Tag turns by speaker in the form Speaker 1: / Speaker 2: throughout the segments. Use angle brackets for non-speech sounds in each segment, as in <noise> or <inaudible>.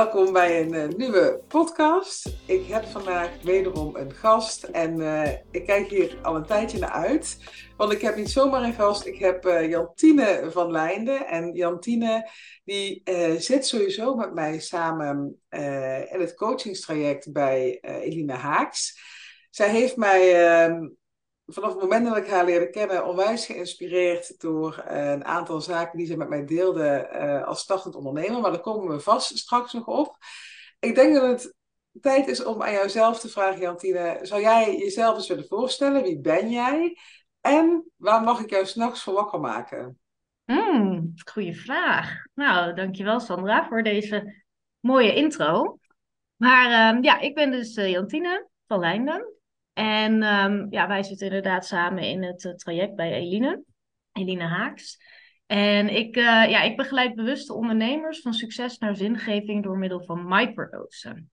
Speaker 1: welkom bij een uh, nieuwe podcast. Ik heb vandaag wederom een gast en uh, ik kijk hier al een tijdje naar uit. Want ik heb niet zomaar een gast, ik heb uh, Jantine van Leinden. En Jantine die zit sowieso met mij samen in het coachingstraject bij Elina Haaks. Zij heeft mij ehm, vanaf het moment dat ik haar leerde kennen, onwijs geïnspireerd door uh, een aantal zaken die ze met mij deelde uh, als startend ondernemer. Maar daar komen we vast straks nog op. Ik denk dat het tijd is om aan jouzelf te vragen, Jantine. Zou jij jezelf eens willen voorstellen? Wie ben jij? En waar mag ik jou s'nachts voor wakker maken?
Speaker 2: Hmm, goeie vraag. Nou, dankjewel Sandra voor deze mooie intro. Maar uh, ja, ik ben dus uh, Jantine van Lijnden. En um, ja, wij zitten inderdaad samen in het uh, traject bij Eline, Eline Haaks. En ik, uh, ja, ik begeleid bewuste ondernemers van succes naar zingeving door middel van microdosen,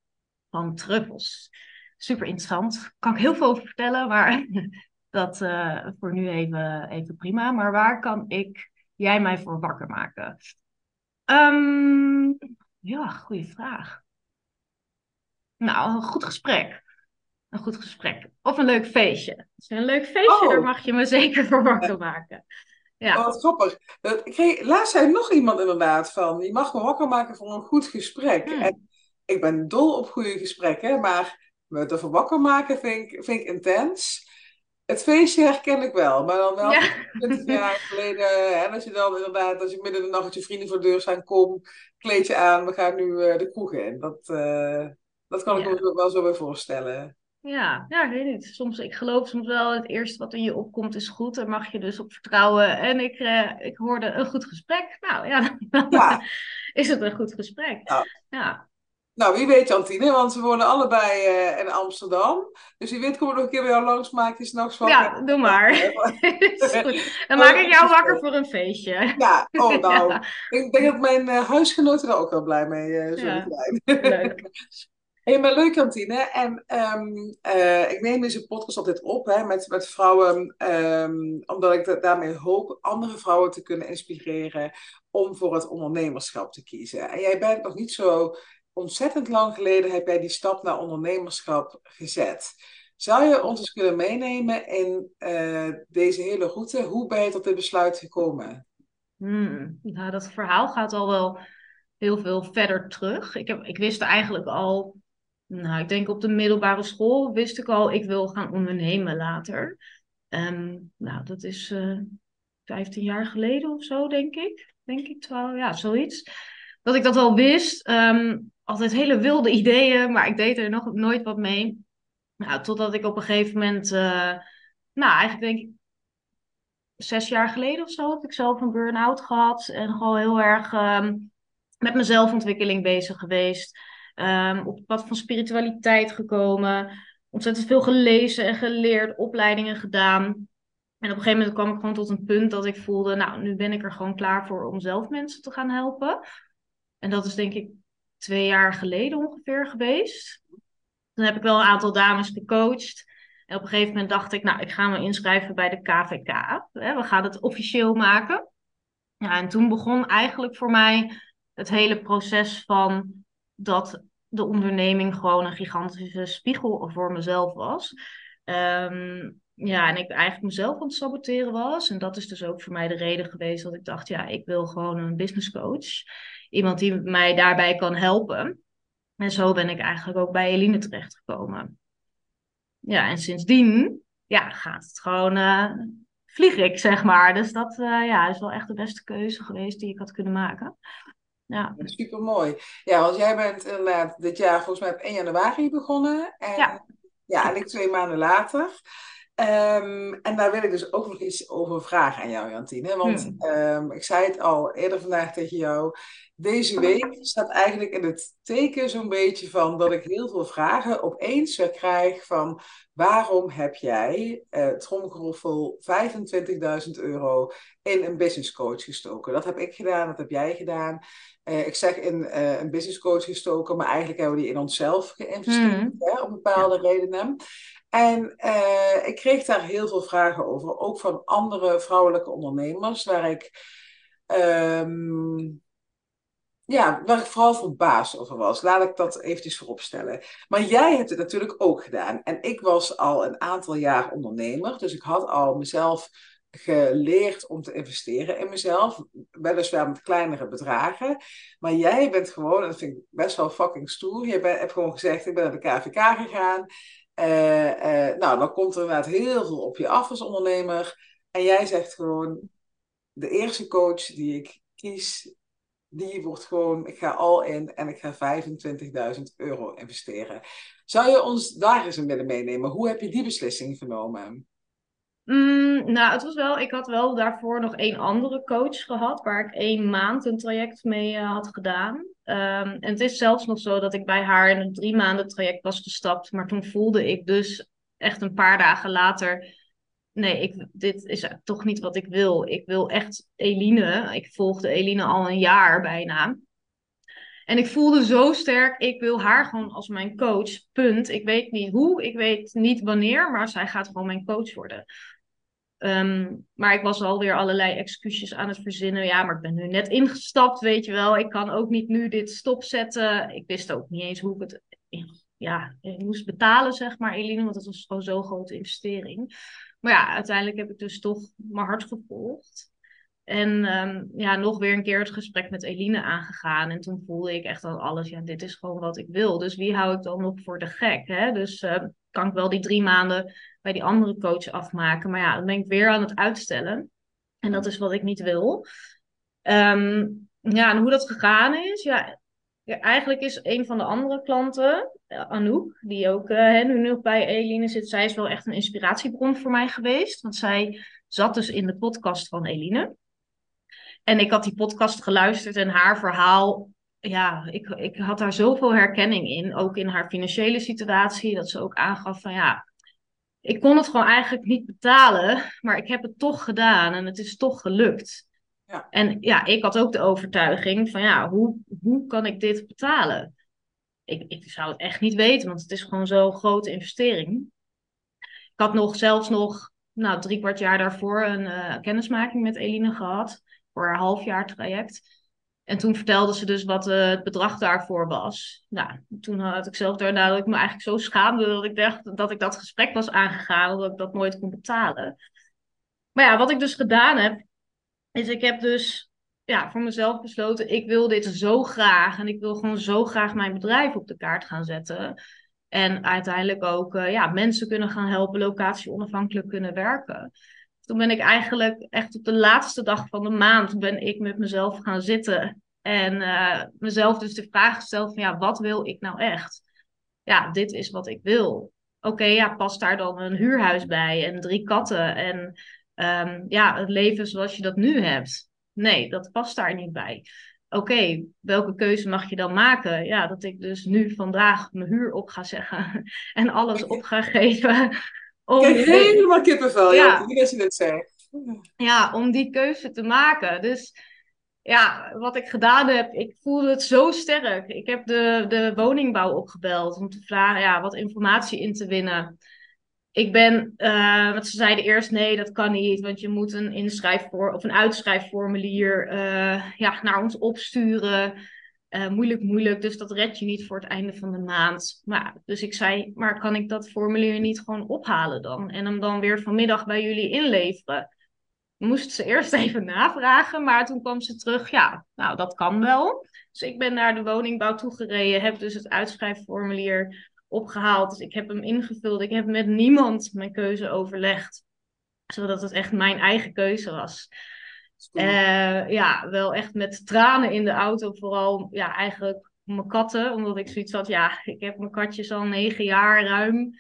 Speaker 2: van truffels. Super interessant. Kan ik heel veel over vertellen, maar <laughs> dat uh, voor nu even, even prima. Maar waar kan ik jij mij voor wakker maken? Um, ja, goede vraag. Nou, een goed gesprek een goed gesprek. Of een leuk feestje. Dus een leuk feestje, oh. daar mag je me <laughs> zeker voor wakker maken.
Speaker 1: Ja. Oh, wat grappig. Ik kreeg, laatst zei nog iemand inderdaad van, je mag me wakker maken voor een goed gesprek. Hmm. En ik ben dol op goede gesprekken, maar me ervoor wakker maken vind ik, vind ik intens. Het feestje herken ik wel, maar dan wel ja. 20 <laughs> jaar geleden. En als je dan inderdaad, als je midden in de nacht je vrienden voor de deur zijn, kom, kleed je aan, we gaan nu uh, de kroeg in. Dat, uh, dat kan ik me wel zo weer voorstellen.
Speaker 2: Ja, ja, ik weet niet. Soms, ik geloof soms wel, het eerste wat in je opkomt is goed. Daar mag je dus op vertrouwen. En ik, eh, ik hoorde een goed gesprek. Nou ja, dan ja. <laughs> is het een goed gesprek. Ja. ja.
Speaker 1: Nou, wie weet Jantine, want we wonen allebei uh, in Amsterdam. Dus wie weet kom ik nog een keer bij jou langs, maak je s'nachts
Speaker 2: wakker. Ja, doe maar. <laughs> <laughs> Dan maak ik jou wakker voor een feestje.
Speaker 1: Ja, oh nou. Ik denk dat mijn uh, huisgenoten er ook wel blij mee uh, zullen zijn. Leuk. Hey, maar leuk, Kantine. En um, uh, ik neem deze podcast altijd op hè, met, met vrouwen, um, omdat ik daarmee hoop andere vrouwen te kunnen inspireren om voor het ondernemerschap te kiezen. En jij bent nog niet zo ontzettend lang geleden, heb jij die stap naar ondernemerschap gezet. Zou je ons eens kunnen meenemen in uh, deze hele route? Hoe ben je tot dit besluit gekomen?
Speaker 2: Hmm, nou, dat verhaal gaat al wel heel veel verder terug. Ik, heb, ik wist eigenlijk al nou, ik denk op de middelbare school wist ik al, ik wil gaan ondernemen later. Um, nou, dat is uh, eh, 15 jaar geleden of zo, denk ik. Denk ik, 12, ja, zoiets. Dat ik dat al wist. Um, altijd hele wilde ideeën, maar ik deed er nog nooit wat mee. Nou, totdat ik op een gegeven moment, uh, nou, eigenlijk denk ik zes jaar geleden of zo, heb ik zelf een burn-out gehad. En gewoon heel erg um, met mijn zelfontwikkeling bezig geweest. Um, op het pad van spiritualiteit gekomen. Ontzettend veel gelezen en geleerd, opleidingen gedaan. En op een gegeven moment kwam ik gewoon tot een punt dat ik voelde, nou, nu ben ik er gewoon klaar voor om zelf mensen te gaan helpen. En dat is denk ik twee jaar geleden ongeveer geweest. Toen heb ik wel een aantal dames gecoacht. En op een gegeven moment dacht ik, nou, ik ga me inschrijven bij de KVK. We gaan het officieel maken. Ja, en toen begon eigenlijk voor mij het hele proces van dat de onderneming gewoon een gigantische spiegel voor mezelf was. Um, ja, en ik eigenlijk mezelf aan het saboteren was. En dat is dus ook voor mij de reden geweest dat ik dacht, ja, ik wil gewoon een business coach. Iemand die mij daarbij kan helpen. En zo ben ik eigenlijk ook bij Eline terechtgekomen. Ja, en sindsdien ja, gaat het gewoon, uh, vlieg ik, zeg maar. Dus dat uh, ja, is wel echt de beste keuze geweest die ik had kunnen maken. Ja.
Speaker 1: Super mooi. Ja, want jij bent inderdaad dit jaar volgens mij op 1 januari begonnen. En, ja. Ja, en ik twee maanden later. Um, en daar wil ik dus ook nog iets over vragen aan jou, Jantine. Want hmm. um, ik zei het al eerder vandaag tegen jou. Deze week staat eigenlijk in het teken zo'n beetje van dat ik heel veel vragen opeens weer krijg van waarom heb jij, uh, tromgeroffel, 25.000 euro in een business coach gestoken? Dat heb ik gedaan, dat heb jij gedaan. Uh, ik zeg in uh, een business coach gestoken, maar eigenlijk hebben we die in onszelf geïnvesteerd, hmm. hè, om bepaalde redenen. En ik kreeg daar heel veel vragen over, ook van andere vrouwelijke ondernemers, waar ik um, ja, waar ik vooral verbaasd over was. Laat ik dat eventjes vooropstellen. Maar jij hebt het natuurlijk ook gedaan. En ik was al een aantal jaar ondernemer. Dus ik had al mezelf geleerd om te investeren in mezelf. Weliswaar met kleinere bedragen. Maar jij bent gewoon, en dat vind ik best wel fucking stoer. Je bent, hebt gewoon gezegd, ik ben naar de KVK gegaan. Uh, uh, nou, dan komt er inderdaad heel veel op je af als ondernemer. En jij zegt gewoon, de eerste coach die ik kies, die wordt gewoon, ik ga al in en ik ga 25.000 euro investeren. Zou je ons daar eens in willen meenemen? Hoe heb je die beslissing genomen?
Speaker 2: Mm, nou, het was wel, ik had wel daarvoor nog één andere coach gehad, waar ik één maand een traject mee uh, had gedaan. Um, en het is zelfs nog zo dat ik bij haar in een drie maanden traject was gestapt, maar toen voelde ik dus echt een paar dagen later, nee, ik, dit is toch niet wat ik wil. Ik wil echt Eline, ik volgde Eline al een jaar bijna. En ik voelde zo sterk, ik wil haar gewoon als mijn coach. Punt. Ik weet niet hoe, ik weet niet wanneer, maar zij gaat gewoon mijn coach worden. Ehm, maar ik was alweer allerlei excuses aan het verzinnen. Ja, maar ik ben nu net ingestapt, weet je wel. Ik kan ook niet nu dit stopzetten. Ik wist ook niet eens hoe ik het ja, ik moest betalen, zeg maar, Eline. Want het was gewoon zo'n grote investering. Maar ja, uiteindelijk heb ik dus toch mijn hart gevolgd. En ehm, ja, nog weer een keer het gesprek met Eline aangegaan. En toen voelde ik echt al alles, ja, dit is gewoon wat ik wil. Dus wie hou ik dan nog voor de gek? Hè? Dus uh, kan ik wel die drie maanden bij die andere coach afmaken. Maar ja, dan ben ik weer aan het uitstellen. En dat is wat ik niet wil. Ehm, ja, en hoe dat gegaan is, ja, eigenlijk is een van de andere klanten, eh, Anouk, die ook uh, nu nog bij Eline zit, zij is wel echt een inspiratiebron voor mij geweest. Want zij zat dus in de podcast van Eline. En ik had die podcast geluisterd en haar verhaal, ja, ik, ik had daar zoveel herkenning in. Ook in haar financiële situatie, dat ze ook aangaf van ja, ik kon het gewoon eigenlijk niet betalen, maar ik heb het toch gedaan en het is toch gelukt. En ja, ik had ook de overtuiging van ja, hoe, hoe kan ik dit betalen? Ik, ik zou het echt niet weten, want het is gewoon zo'n grote investering. Ik had nog zelfs nog, nou, drie kwart jaar daarvoor een uh, kennismaking met Eline gehad voor haar halfjaar traject. En toen vertelde ze dus wat uh, het bedrag daarvoor was. Nou, toen had ik zelf daarna dat ik me eigenlijk zo schaamde dat ik dacht dat ik dat gesprek was aangegaan, omdat ik dat nooit kon betalen. Maar ja, wat ik dus gedaan heb, is ik heb dus ja, voor mezelf besloten, ik wil dit zo graag en ik wil gewoon zo graag mijn bedrijf op de kaart gaan zetten. En uiteindelijk ook uh, ja, mensen kunnen gaan helpen, locatie onafhankelijk kunnen werken toen ben ik eigenlijk echt op de laatste dag van de maand ben ik met mezelf gaan zitten. En uh, mezelf dus de vraag gesteld van ja, wat wil ik nou echt? Ja, dit is wat ik wil. Oké, ja, past daar dan een huurhuis bij en drie katten en um, ja, het leven zoals je dat nu hebt? Nee, dat past daar niet bij. Oké, welke keuze mag je dan maken? Ja, dat ik dus nu vandaag mijn huur op ga zeggen <laughs> en alles op ga geven <laughs>
Speaker 1: om Kijk, helemaal kippenvel, ja. die als je het zegt.
Speaker 2: Ja, om die keuze te maken. Dus ja, wat ik gedaan heb, ik voelde het zo sterk. Ik heb de, de woningbouw opgebeld om te vragen, ja, wat informatie in te winnen. Ik ben, uh, want ze zeiden eerst nee, dat kan niet, want je moet een inschrijfvoor of een uitschrijfformulier uh, ja, naar ons opsturen. Uh, moeilijk, moeilijk, dus dat red je niet voor het einde van de maand. Dus ik zei, maar kan ik dat formulier niet gewoon ophalen dan? En hem dan weer vanmiddag bij jullie inleveren? Moest ze eerst <laughs> even navragen, maar toen kwam ze terug, ja, nou dat kan wel. Dus ik ben naar de woningbouw toegereden, heb dus het uitschrijfformulier opgehaald. Dus ik heb hem ingevuld, ik heb met niemand mijn keuze overlegd. Zodat het echt mijn eigen keuze was. Uh, ja, wel echt met tranen in de auto. Vooral ja, eigenlijk mijn katten. Omdat ik zoiets had, ja, ik heb mijn katjes al negen jaar ruim.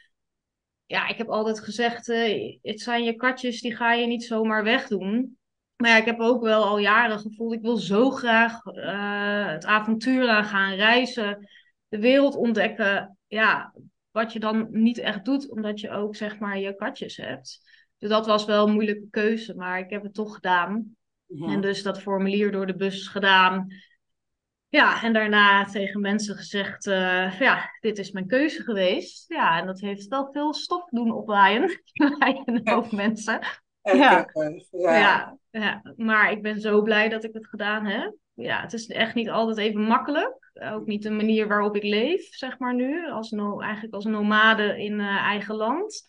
Speaker 2: Ja, ik heb altijd gezegd, uh, het zijn je katjes, die ga je niet zomaar wegdoen. Maar ja, ik heb ook wel al jaren gevoeld, ik wil zo graag uh, het avontuur aan gaan reizen. De wereld ontdekken. Ja, wat je dan niet echt doet, omdat je ook zeg maar je katjes hebt. Dus dat was wel een moeilijke keuze, maar ik heb het toch gedaan. En dus dat formulier door de bus gedaan. Ja, en daarna tegen mensen gezegd, uh, ja, dit is mijn keuze geweest. Ja, en dat heeft wel veel stof doen opwaaien <laughs> bij een hoop mensen. Ja. Ja. ja. Ja, maar ik ben zo blij dat ik het gedaan heb. ja, het is echt niet altijd even makkelijk. Ook niet de manier waarop ik leef, zeg maar nu. Als no eigenlijk als nomade in uh, eigen land.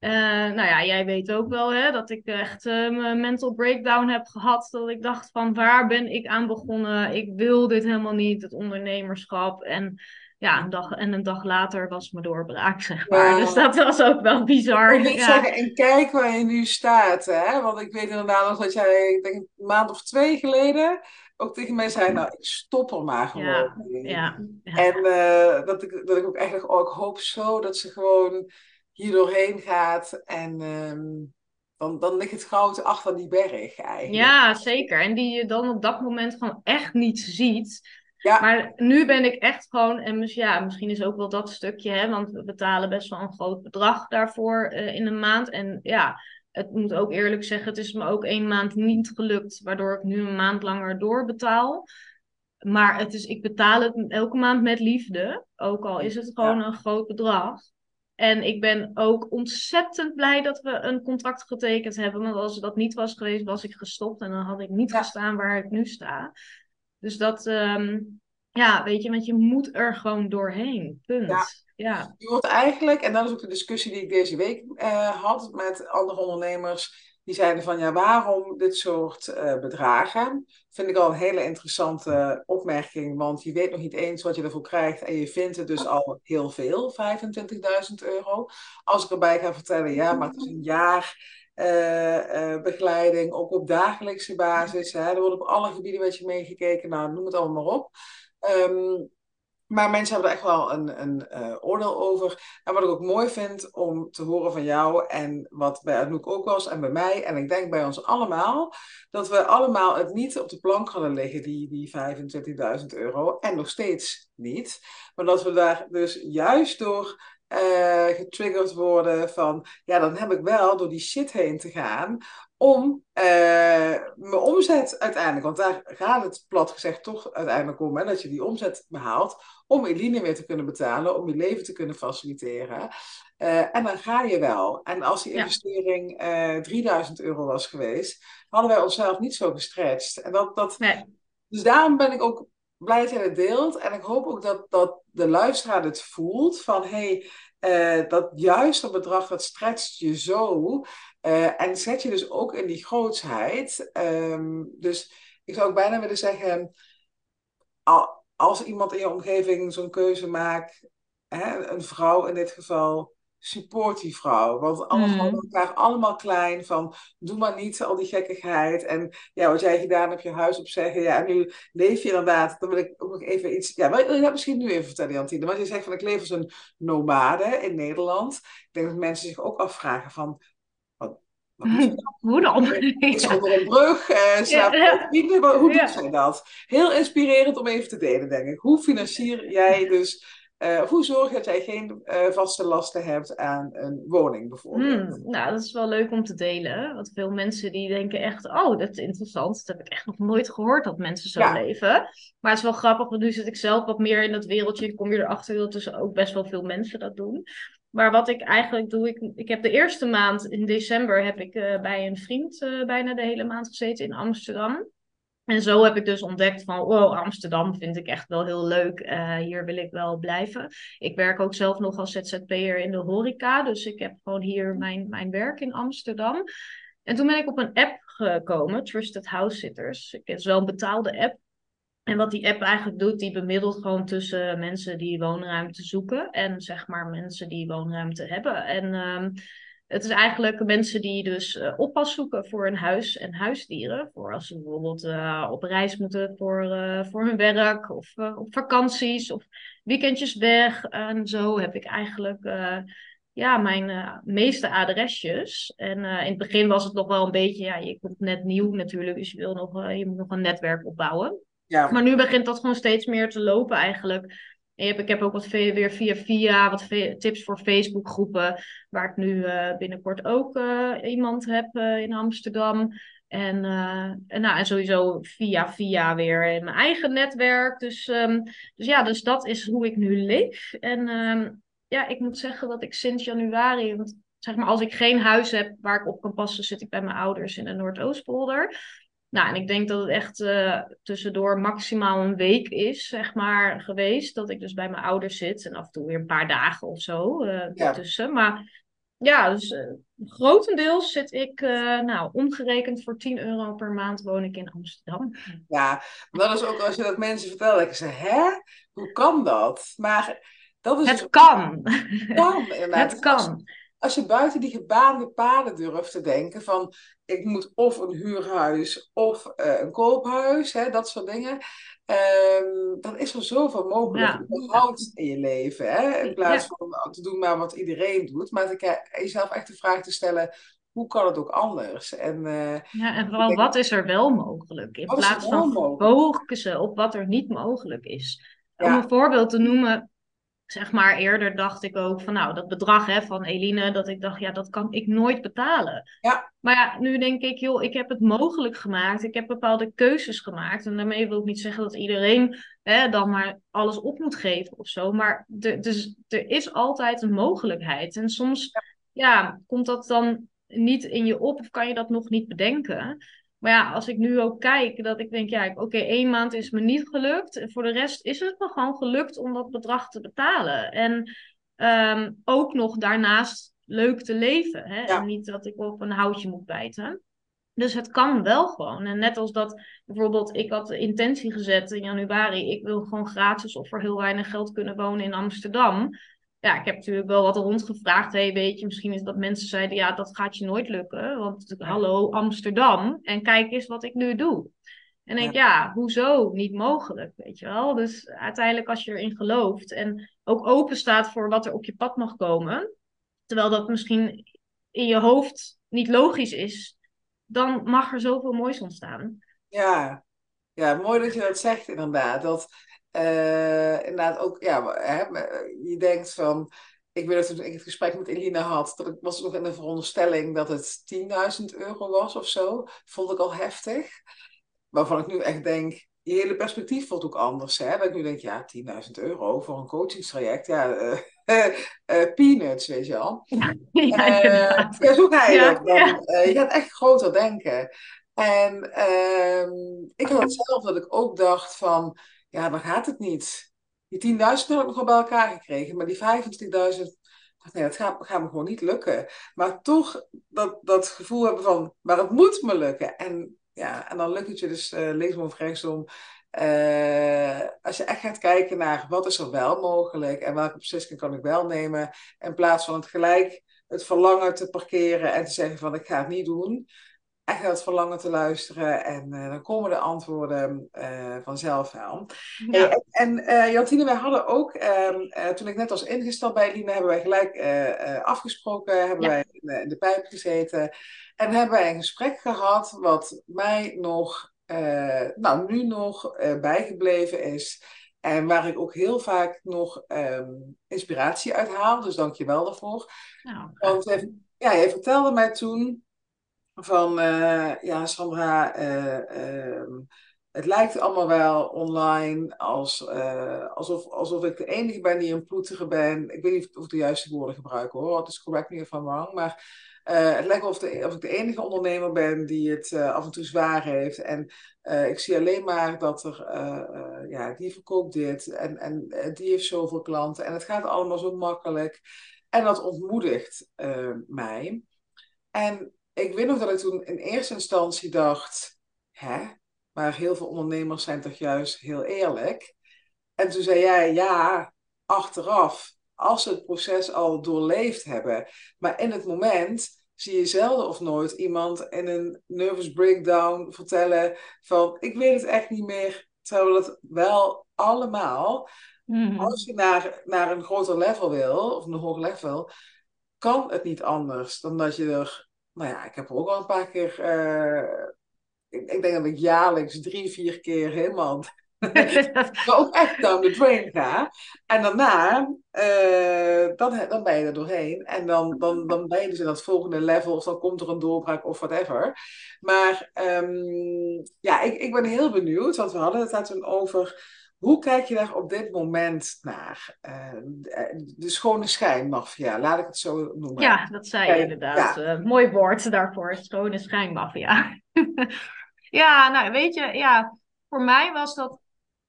Speaker 2: Uh, nou ja, jij weet ook wel hè, dat ik echt uh, mijn mental breakdown heb gehad. Dat ik dacht van waar ben ik aan begonnen? Ik wil dit helemaal niet, het ondernemerschap. En ja, een dag, en een dag later was mijn doorbraak, zeg maar. Dus dat was ook wel bizar.
Speaker 1: Ik ja. zeggen, en kijk waar je nu staat, hè. Want ik weet inderdaad nog dat jij, ik denk een maand of twee geleden, ook tegen mij zei, nou, ik stop er maar gewoon
Speaker 2: ja, Ja,
Speaker 1: ja. En uh, dat, ik, dat ik ook eigenlijk, oh, ik hoop zo dat ze gewoon hier doorheen gaat en... Um, dan, dan ligt het goud achter die berg eigenlijk.
Speaker 2: Ja, zeker. En die je dan op dat moment gewoon echt niet ziet. Ja. Maar nu ben ik echt gewoon, en ja, misschien is ook wel dat stukje, hè, want we betalen best wel een groot bedrag daarvoor uh, in een maand. En ja, het moet ook eerlijk zeggen, het is me ook één maand niet gelukt, waardoor ik nu een maand langer doorbetaal. Maar het is, ik betaal het elke maand met liefde, ook al is het gewoon een groot bedrag. En ik ben ook ontzettend blij dat we een contract getekend hebben. Want als dat niet was geweest, was ik gestopt en dan had ik niet gestaan waar ik nu sta. Dus dat, ehm, ja, weet je, want je moet er gewoon doorheen. Punt. Ja. Ja.
Speaker 1: Je wordt eigenlijk, en dat is ook de discussie die ik deze week uh, had met andere ondernemers. Die zeiden van ja, waarom dit soort uh, bedragen? Vind ik al een hele interessante opmerking, want je weet nog niet eens wat je ervoor krijgt en je vindt het dus al heel veel, 25.000 euro. Als ik erbij ga vertellen, ja, maar het is een jaar uh, uh, begeleiding, ook op dagelijkse basis. Hè. Er wordt op alle gebieden met je meegekeken, nou, noem het allemaal maar op. Um, maar mensen hebben er echt wel een, een uh, oordeel over. En wat ik ook mooi vind om te horen van jou en wat bij Anouk ook was en bij mij en ik denk bij ons allemaal, dat we allemaal het niet op de plank hadden liggen, die, die 25.000 euro. En nog steeds niet. Maar dat we daar dus juist door uh, getriggerd worden van, ja, dan heb ik wel door die shit heen te gaan om uh, mijn omzet uiteindelijk, want daar gaat het plat gezegd toch uiteindelijk om, hè, dat je die omzet behaalt, om Eline weer te kunnen betalen, om je leven te kunnen faciliteren. Uh, en dan ga je wel. En als die investering uh, 3000 euro was geweest, hadden wij onszelf niet zo gestretched. En dat, dat, nee. Dus daarom ben ik ook blij dat jij het deelt. En ik hoop ook dat, dat de luisteraar het voelt van hé, hey, uh, dat juiste bedrag dat stretcht je zo. Uh, en zet je dus ook in die grootsheid. Um, dus ik zou ook bijna willen zeggen, als iemand in je omgeving zo'n keuze maakt, hè, een vrouw in dit geval, support die vrouw. Want alle mm. vrouwen elkaar allemaal klein van doe maar niet al die gekkigheid. En ja, wat jij gedaan hebt, je huis opzeggen. Ja, en nu leef je inderdaad. Dan wil ik ook nog even iets. Ja, wil je dat misschien nu even vertellen, Jantine? Want je zegt van ik leef als een nomade in Nederland. Ik denk dat mensen zich ook afvragen van.
Speaker 2: Hoe dan? <laughs>
Speaker 1: Is onder een brug, slaap ja. vrienden. Hoe doet zij dat? Heel inspirerend om even te delen, denk ik. Hoe financier jij dus uh, hoe zorg je dat jij geen uh, vaste lasten hebt aan een woning bijvoorbeeld?
Speaker 2: Hmm, nou, dat is wel leuk om te delen. Want veel mensen die denken echt, oh, dat is interessant. Dat heb ik echt nog nooit gehoord dat mensen zo leven. Maar het is wel grappig, want nu zit ik zelf wat meer in dat wereldje. Kom je erachter dat dus ook best wel veel mensen dat doen. Maar wat ik eigenlijk doe, ik, ik heb de eerste maand in december heb ik uh, bij een vriend bijna de hele maand gezeten in Amsterdam. En zo heb ik dus ontdekt van, wow, Amsterdam vind ik echt wel heel leuk. Uh, hier wil ik wel blijven. Ik werk ook zelf nog als ZZP'er in de horeca. Dus ik heb gewoon hier mijn, mijn werk in Amsterdam. En toen ben ik op een app gekomen, Trusted House Sitters. Het is wel een betaalde app. En wat die app eigenlijk doet, die bemiddelt gewoon tussen mensen die woonruimte zoeken en zeg maar mensen die woonruimte hebben. En um, het is eigenlijk mensen die dus uh, oppas zoeken voor een huis en huisdieren. Voor als ze bijvoorbeeld uh, op reis moeten voor, uh, voor hun werk of op vakanties of weekendjes weg. En zo heb ik eigenlijk ja, mijn meeste adresjes. En in het begin was het nog wel een beetje, ja, je komt net nieuw natuurlijk, dus je, wil nog, je moet nog een netwerk opbouwen. Maar nu begint dat gewoon steeds meer te lopen eigenlijk. Ik heb ook wat weer via via wat tips voor Facebook groepen. Waar ik nu uh, binnenkort ook uh, iemand heb uh, in Amsterdam. En, en, nou, en sowieso via via weer in mijn eigen netwerk. Dus, um, dus ja, dus dat is hoe ik nu leef. En um, ja, ik moet zeggen dat ik sinds januari, zeg maar als ik geen huis heb waar ik op kan passen, zit ik bij mijn ouders in de Noordoostpolder. Nou, en ik denk dat het echt uh, tussendoor maximaal een week is, zeg maar, geweest. Dat ik dus bij mijn ouders zit en af en toe weer een paar dagen of zo uh, ja. Maar ja, dus uh, grotendeels zit ik, nou, omgerekend voor 10 euro per maand woon ik in Amsterdam.
Speaker 1: Ja, dat is ook als je dat mensen vertelt, dat ik zeg, hè? Hoe kan dat? Maar dat is...
Speaker 2: Het dus kan.
Speaker 1: kan
Speaker 2: Het kan
Speaker 1: als je buiten die gebaande paden durft te denken van ik moet of een huurhuis of uh, een koophuis, hè, dat soort dingen. Um, dan is er zoveel mogelijk ja. in je leven. Hè? In plaats van te doen maar wat iedereen doet. Maar ik, jezelf echt de vraag te stellen, hoe kan het ook anders? En, uh,
Speaker 2: ja, en vooral wat is er wel mogelijk? In plaats van focussen op wat er niet mogelijk is. Om een voorbeeld te noemen, zeg maar, eerder dacht ik ook van, nou, dat bedrag hè, van Eline, dat ik dacht, ja, dat kan ik nooit betalen.
Speaker 1: Ja.
Speaker 2: Maar ja, nu denk ik, joh, ik heb het mogelijk gemaakt. Ik heb bepaalde keuzes gemaakt. En daarmee wil ik niet zeggen dat iedereen hè, dan maar alles op moet geven of zo. Maar er, dus, er is altijd een mogelijkheid. En soms, ja, komt dat dan niet in je op of kan je dat nog niet bedenken. Maar ja, als ik nu ook kijk, dat ik denk, ja, oké, één maand is me niet gelukt. En voor de rest is het me gewoon gelukt om dat bedrag te betalen. En ehm, ook nog daarnaast leuk te leven. Hè? En niet dat ik op een houtje moet bijten. Dus het kan wel gewoon. En net als dat bijvoorbeeld, ik had de intentie gezet in januari, ik wil gewoon gratis of voor heel weinig geld kunnen wonen in Amsterdam ja, ik heb natuurlijk wel wat rondgevraagd. Hey, weet je, misschien is dat mensen zeiden, ja, dat gaat je nooit lukken. Want hallo, Amsterdam. En kijk eens wat ik nu doe. En denk, ja. ja, hoezo? Niet mogelijk, weet je wel. Dus uiteindelijk als je erin gelooft en ook open staat voor wat er op je pad mag komen. Terwijl dat misschien in je hoofd niet logisch is. Dan mag er zoveel moois ontstaan.
Speaker 1: Ja, ja mooi dat je dat zegt inderdaad. Dat uh, inderdaad ook, ja, hè, je denkt van, ik weet dat toen ik het gesprek met Elina had, dat ik was nog in de veronderstelling dat het 10.000 euro was of zo. Vond ik al heftig. Waarvan ik nu echt denk, je hele perspectief wordt ook anders. Hè? Dat ik nu denk, ja, 10.000 euro voor een coachingstraject, ja, uh, uh, <laughs> peanuts, weet je wel. Ja, <laughs> ja, zo ga je ja, dat dan. je gaat echt groter denken. En ehm, ik had het zelf dat ik ook dacht van, ja, dan gaat het niet. Die 10.000 heb ik nog wel bij elkaar gekregen, maar die 25.000, nee, dat gaat, me gewoon niet lukken. Maar toch dat, dat gevoel hebben van, maar het moet me lukken. En, ja, en dan lukt het je dus uh, linksom of rechtsom. Uh, als je echt gaat kijken naar wat is er wel mogelijk en welke beslissingen kan ik wel nemen, in plaats van het gelijk het verlangen te parkeren en te zeggen van ik ga het niet doen, echt het verlangen te luisteren. En uh, dan komen de antwoorden uh, vanzelf wel. Ja. en, en uh, Jantine, wij hadden ook, um, toen ik net was ingesteld bij Eline, hebben wij gelijk afgesproken, hebben wij in de, in de, pijp gezeten. En hebben wij een gesprek gehad wat mij nog, nou nu nog bijgebleven is. En waar ik ook heel vaak nog um, inspiratie uit haal. Dus dank je wel daarvoor. Nou, Want ja, jij vertelde mij toen van uh, ja, Sandra, uh, het lijkt allemaal wel online als, uh, alsof, alsof ik de enige ben die een ploetige ben. Ik weet niet of ik de juiste woorden gebruik hoor, het is correct me if wrong, maar het lijkt of, de, of ik de enige ondernemer ben die het af en toe zwaar heeft. En ik zie alleen maar dat er, ja, die verkoopt dit en, en die heeft zoveel klanten en het gaat allemaal zo makkelijk. En dat ontmoedigt mij. En ik weet nog dat ik toen in eerste instantie dacht, hè, maar heel veel ondernemers zijn toch juist heel eerlijk. En toen zei jij, ja, achteraf, als ze het proces al doorleefd hebben, maar in het moment zie je zelden of nooit iemand in een nervous breakdown vertellen van, ik weet het echt niet meer, terwijl het wel allemaal, mm als je naar, naar een groter level wil, of een hoger level, kan het niet anders dan dat je er nou ja, ik heb ook al een paar keer, uh, ik, ik, denk dat ik jaarlijks drie, vier keer helemaal, <laughs> maar ook echt down the drain ga. En daarna, uh, dan, dan ben je er doorheen. En dan, dan, dan ben je dus in dat volgende level, of dan komt er een doorbraak of whatever. Maar um, ja, ik, ik ben heel benieuwd, want we hadden het daar toen over hoe kijk je daar op dit moment naar? Uh, de schone schijnmafia, laat ik het zo noemen.
Speaker 2: Ja, dat zei je inderdaad. Ja. Uh, mooi woord daarvoor, schone schijnmafia. <laughs> Ja, nou weet je, ja, voor mij was dat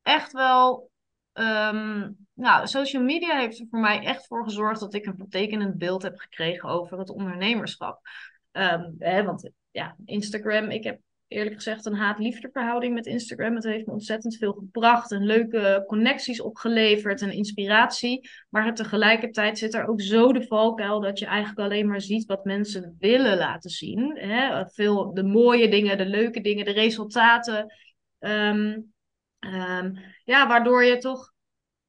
Speaker 2: echt wel. ehm, nou, social media heeft er voor mij echt voor gezorgd dat ik een vertekenend beeld heb gekregen over het ondernemerschap. Ehm, hè, want ja, Instagram, ik heb eerlijk gezegd een haat-liefde verhouding met Instagram. Het heeft me ontzettend veel gebracht en leuke connecties opgeleverd en inspiratie. Maar tegelijkertijd zit er ook zo de valkuil dat je eigenlijk alleen maar ziet wat mensen willen laten zien. Hè? Veel de mooie dingen, de leuke dingen, de resultaten. Ehm, ehm, ja, waardoor je toch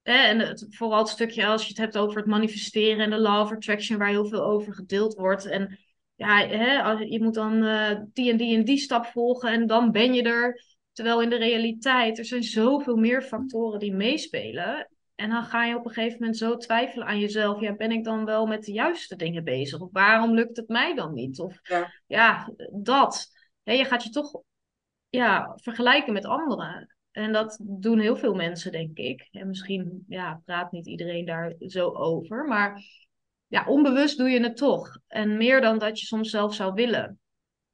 Speaker 2: en het, vooral het stukje als je het hebt over het manifesteren en de law of attraction, waar heel veel over gedeeld wordt. En ja, hè, als, je moet dan eh, die en die en die stap volgen en dan ben je er. Terwijl in de realiteit, er zijn zoveel meer factoren die meespelen. En dan ga je op een gegeven moment zo twijfelen aan jezelf. Ja, ben ik dan wel met de juiste dingen bezig? Of waarom lukt het mij dan niet? Of
Speaker 1: Ja.
Speaker 2: ja, dat. Hè, je gaat je toch ja, vergelijken met anderen. En dat doen heel veel mensen, denk ik. En misschien ja, praat niet iedereen daar zo over. Maar ja, onbewust doe je het toch. En meer dan dat je soms zelf zou willen.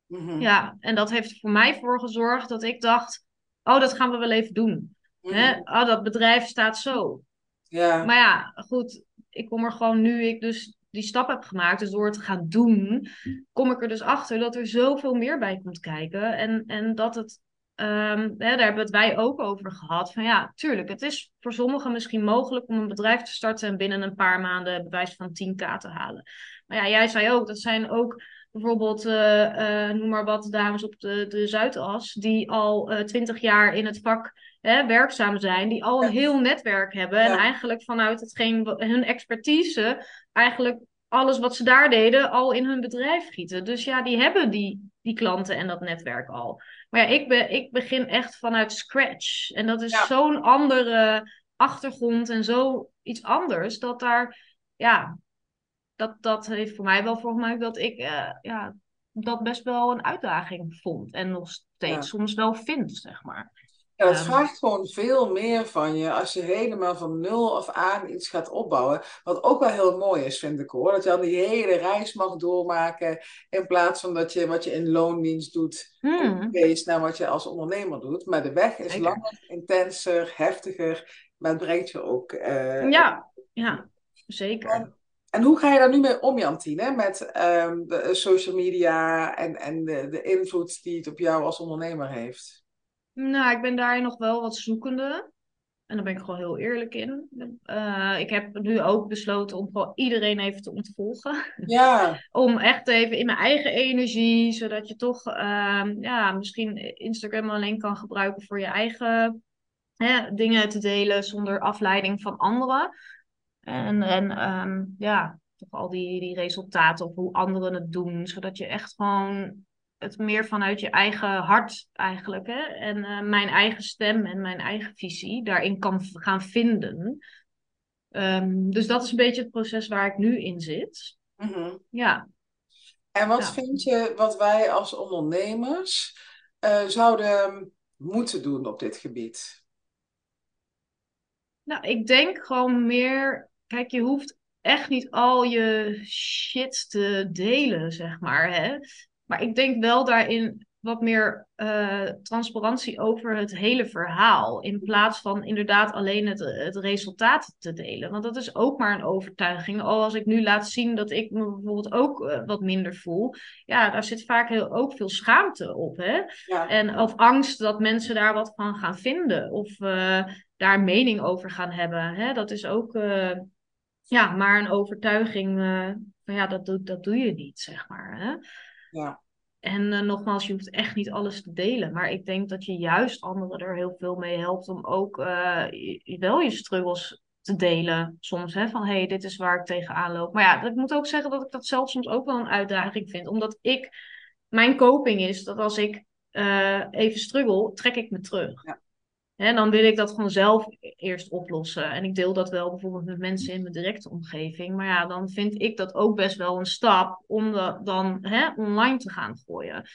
Speaker 1: Mhm.
Speaker 2: Ja, en dat heeft voor mij voor gezorgd dat ik dacht: oh, dat gaan we wel even doen. Hè? Oh, dat bedrijf staat zo.
Speaker 1: Ja.
Speaker 2: Maar ja, goed, ik kom er gewoon nu ik dus die stap heb gemaakt, dus door het te gaan doen, kom ik er dus achter dat er zoveel meer bij komt kijken. En, en dat het, ehm, hè, daar hebben het wij ook over gehad. Van ja, tuurlijk, het is voor sommigen misschien mogelijk om een bedrijf te starten en binnen een paar maanden bewijs van 10k te halen. Maar ja, jij zei ook, dat zijn ook bijvoorbeeld, eh, eh, noem maar wat, dames op de, de Zuidas, die al twintig jaar in het vak hè, werkzaam zijn, die al een heel netwerk hebben. En eigenlijk vanuit hetgeen, hun expertise, eigenlijk alles wat ze daar deden, al in hun bedrijf gieten. Dus ja, die hebben die, die klanten en dat netwerk al. Maar ja, ik, be, ik begin echt vanuit scratch. En dat is
Speaker 1: Ja.
Speaker 2: zo'n andere achtergrond en zo iets anders, dat daar, ja, dat, dat heeft voor mij wel voor gemaakt dat ik eh, ja, dat best wel een uitdaging vond. En nog steeds
Speaker 1: Ja.
Speaker 2: soms wel vind, zeg maar.
Speaker 1: Ja, het
Speaker 2: Ehm.
Speaker 1: vraagt gewoon veel meer van je als je helemaal van nul af aan iets gaat opbouwen. Wat ook wel heel mooi is, vind ik hoor. Dat je dan die hele reis mag doormaken. In plaats van dat je wat je in loondienst doet,
Speaker 2: Hmm.
Speaker 1: wees naar wat je als ondernemer doet. Maar de weg is langer, intenser, heftiger. Maar het brengt je ook. eh,
Speaker 2: Ja, ja, zeker.
Speaker 1: En hoe ga je daar nu mee om, Jantine? Met ehm, de eh, social media en, en de, de invloed die het op jou als ondernemer heeft?
Speaker 2: Nou, ik ben daarin nog wel wat zoekende. En daar ben ik gewoon heel eerlijk in. Eh, ik heb nu ook besloten om gewoon iedereen even te ontvolgen.
Speaker 1: Ja, <laughs>
Speaker 2: Om echt even in mijn eigen energie, zodat je toch ehm, ja, misschien Instagram alleen kan gebruiken voor je eigen hè, dingen te delen zonder afleiding van anderen. En, en ehm, ja, toch al die, die resultaten of hoe anderen het doen, zodat je echt gewoon het meer vanuit je eigen hart eigenlijk, hè, en eh, mijn eigen stem en mijn eigen visie daarin kan gaan vinden. Ehm, dus dat is een beetje het proces waar ik nu in zit.
Speaker 1: mhm.
Speaker 2: Ja.
Speaker 1: En wat
Speaker 2: Ja.
Speaker 1: vind je wat wij als ondernemers eh, zouden moeten doen op dit gebied?
Speaker 2: Nou, ik denk gewoon meer. Kijk, je hoeft echt niet al je shit te delen, zeg maar. Hè? Maar ik denk wel daarin wat meer eh, transparantie over het hele verhaal. In plaats van inderdaad alleen het, het resultaat te delen. Want dat is ook maar een overtuiging. Al als ik nu laat zien dat ik me bijvoorbeeld ook eh, wat minder voel. Ja, daar zit vaak heel, ook veel schaamte op. Hè?
Speaker 1: Ja,
Speaker 2: En of angst dat mensen daar wat van gaan vinden. Of eh, daar mening over gaan hebben. Hè? Dat is ook ja, maar een overtuiging van ja, dat, doe- dat doe je niet, zeg maar. Hè?
Speaker 1: ja,
Speaker 2: En eh, nogmaals, je hoeft echt niet alles te delen. Maar ik denk dat je juist anderen er heel veel mee helpt om ook eh, wel je struggles te delen. Soms, hè, van hé, hey, dit is waar ik tegenaan loop. Maar ja, ik moet ook zeggen dat ik dat zelf soms ook wel een uitdaging vind. Omdat ik, mijn coping is dat als ik eh, even struggle, trek ik me terug.
Speaker 1: Ja.
Speaker 2: Hè, dan wil ik dat gewoon zelf eerst oplossen. En ik deel dat wel bijvoorbeeld met mensen in mijn directe omgeving. Maar ja, dan vind ik dat ook best wel een stap om dat dan hè, online te gaan gooien.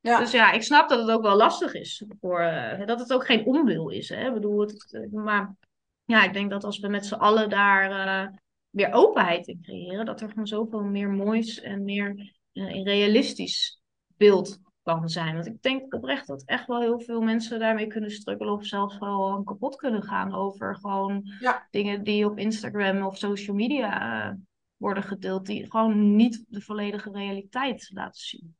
Speaker 1: ja,
Speaker 2: Dus ja, ik snap dat het ook wel lastig is. Voor, eh, dat het ook geen onwil is. Hè? Ik bedoel, het, maar ja, ik denk dat als we met z'n allen daar eh, weer openheid in creëren, dat er gewoon zoveel meer moois en meer een realistisch beeld kan zijn. Want ik denk oprecht dat echt wel heel veel mensen daarmee kunnen struggelen of zelfs wel kapot kunnen gaan over gewoon dingen die op Instagram of social media uh, worden gedeeld, die gewoon niet de volledige realiteit laten zien.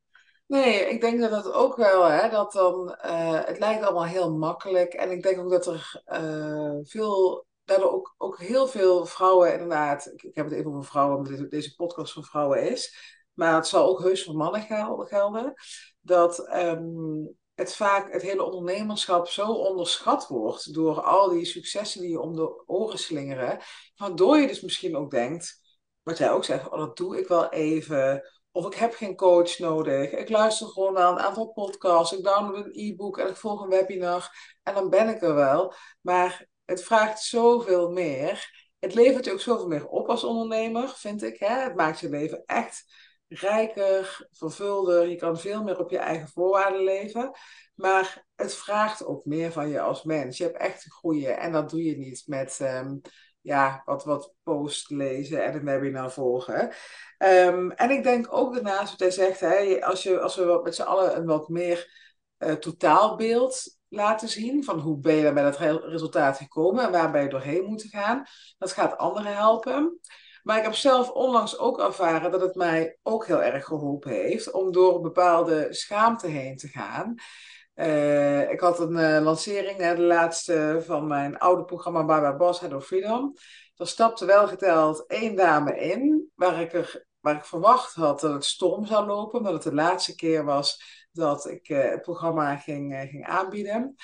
Speaker 1: Nee, ik denk dat dat ook wel, hè, dat dan, uh, het lijkt allemaal heel makkelijk. En ik denk ook dat er uh, veel, daardoor ook, ook heel veel vrouwen inderdaad, ik, ik heb het even over vrouwen, omdat deze, deze podcast voor vrouwen is, maar het zal ook heus voor mannen gelden, dat um, het vaak, het hele ondernemerschap zo onderschat wordt door al die successen die je om de oren slingeren, waardoor je dus misschien ook denkt, wat jij ook zegt, oh, dat doe ik wel even. Of ik heb geen coach nodig. Ik luister gewoon naar een aantal podcasts. Ik download een e-book en ik volg een webinar. En dan ben ik er wel. Maar het vraagt zoveel meer. Het levert je ook zoveel meer op als ondernemer, vind ik. Hè? Het maakt je leven echt rijker, vervulder. Je kan veel meer op je eigen voorwaarden leven. Maar het vraagt ook meer van je als mens. Je hebt echt te groeien. En dat doe je niet met ehm, ja, wat, wat post lezen en een webinar volgen. Um, en ik denk ook daarnaast, wat hij zegt, hè, als, je, als we met z'n allen een wat meer uh, totaalbeeld laten zien van hoe ben je bij dat resultaat gekomen en waar ben je doorheen moeten gaan, dat gaat anderen helpen. Maar ik heb zelf onlangs ook ervaren dat het mij ook heel erg geholpen heeft om door bepaalde schaamte heen te gaan. Uh, ik had een uh, lancering, hè, de laatste van mijn oude programma Baba Boss Head of Freedom. Er stapte wel geteld één dame in, waar ik, er, waar ik verwacht had dat het storm zou lopen, omdat het de laatste keer was dat ik uh, het programma ging, ging aanbieden.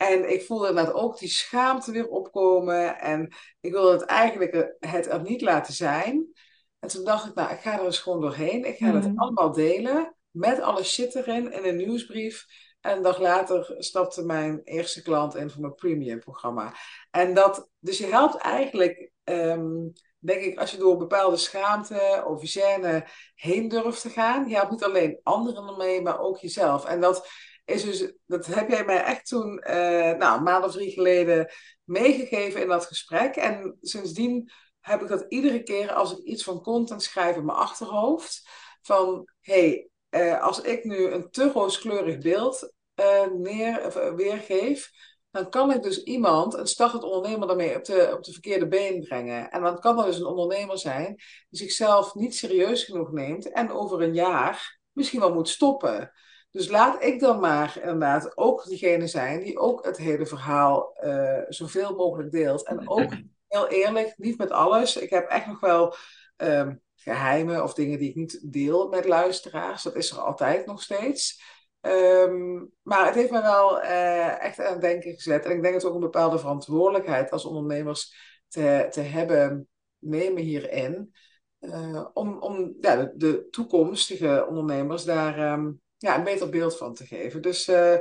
Speaker 1: En ik voelde inderdaad ook die schaamte weer opkomen. En ik wilde het eigenlijk het er niet laten zijn. En toen dacht ik, nou, ik ga er eens gewoon doorheen. Ik ga mm het mhm. allemaal delen. Met alle shit erin in een nieuwsbrief. En een dag later stapte mijn eerste klant in voor mijn premium programma. En dat, dus je helpt eigenlijk, ehm, denk ik, als je door bepaalde schaamte of gêne heen durft te gaan. Je helpt niet alleen anderen ermee, maar ook jezelf. En dat is dus, dat heb jij mij echt toen, uh, nou, een maand of drie geleden meegegeven in dat gesprek. En sindsdien heb ik dat iedere keer als ik iets van content schrijf in mijn achterhoofd. Van, hey, uh, als ik nu een te rooskleurig beeld uh, neer, weergeef, dan kan ik dus iemand, een startend ondernemer, daarmee op de, op de verkeerde been brengen. En dan kan er dus een ondernemer zijn die zichzelf niet serieus genoeg neemt en over een jaar misschien wel moet stoppen. Dus laat ik dan maar inderdaad ook diegene zijn die ook het hele verhaal uh, zoveel mogelijk deelt. En ook heel eerlijk, niet met alles. Ik heb echt nog wel um, geheimen of dingen die ik niet deel met luisteraars. Dat is er altijd nog steeds. Um, maar het heeft me wel uh, echt aan het denken gezet. En ik denk dat ook een bepaalde verantwoordelijkheid als ondernemers te, te hebben, nemen hierin. Uh, om om ja, de, de, toekomstige ondernemers daar um, ja, een beter beeld van te geven. Dus uh,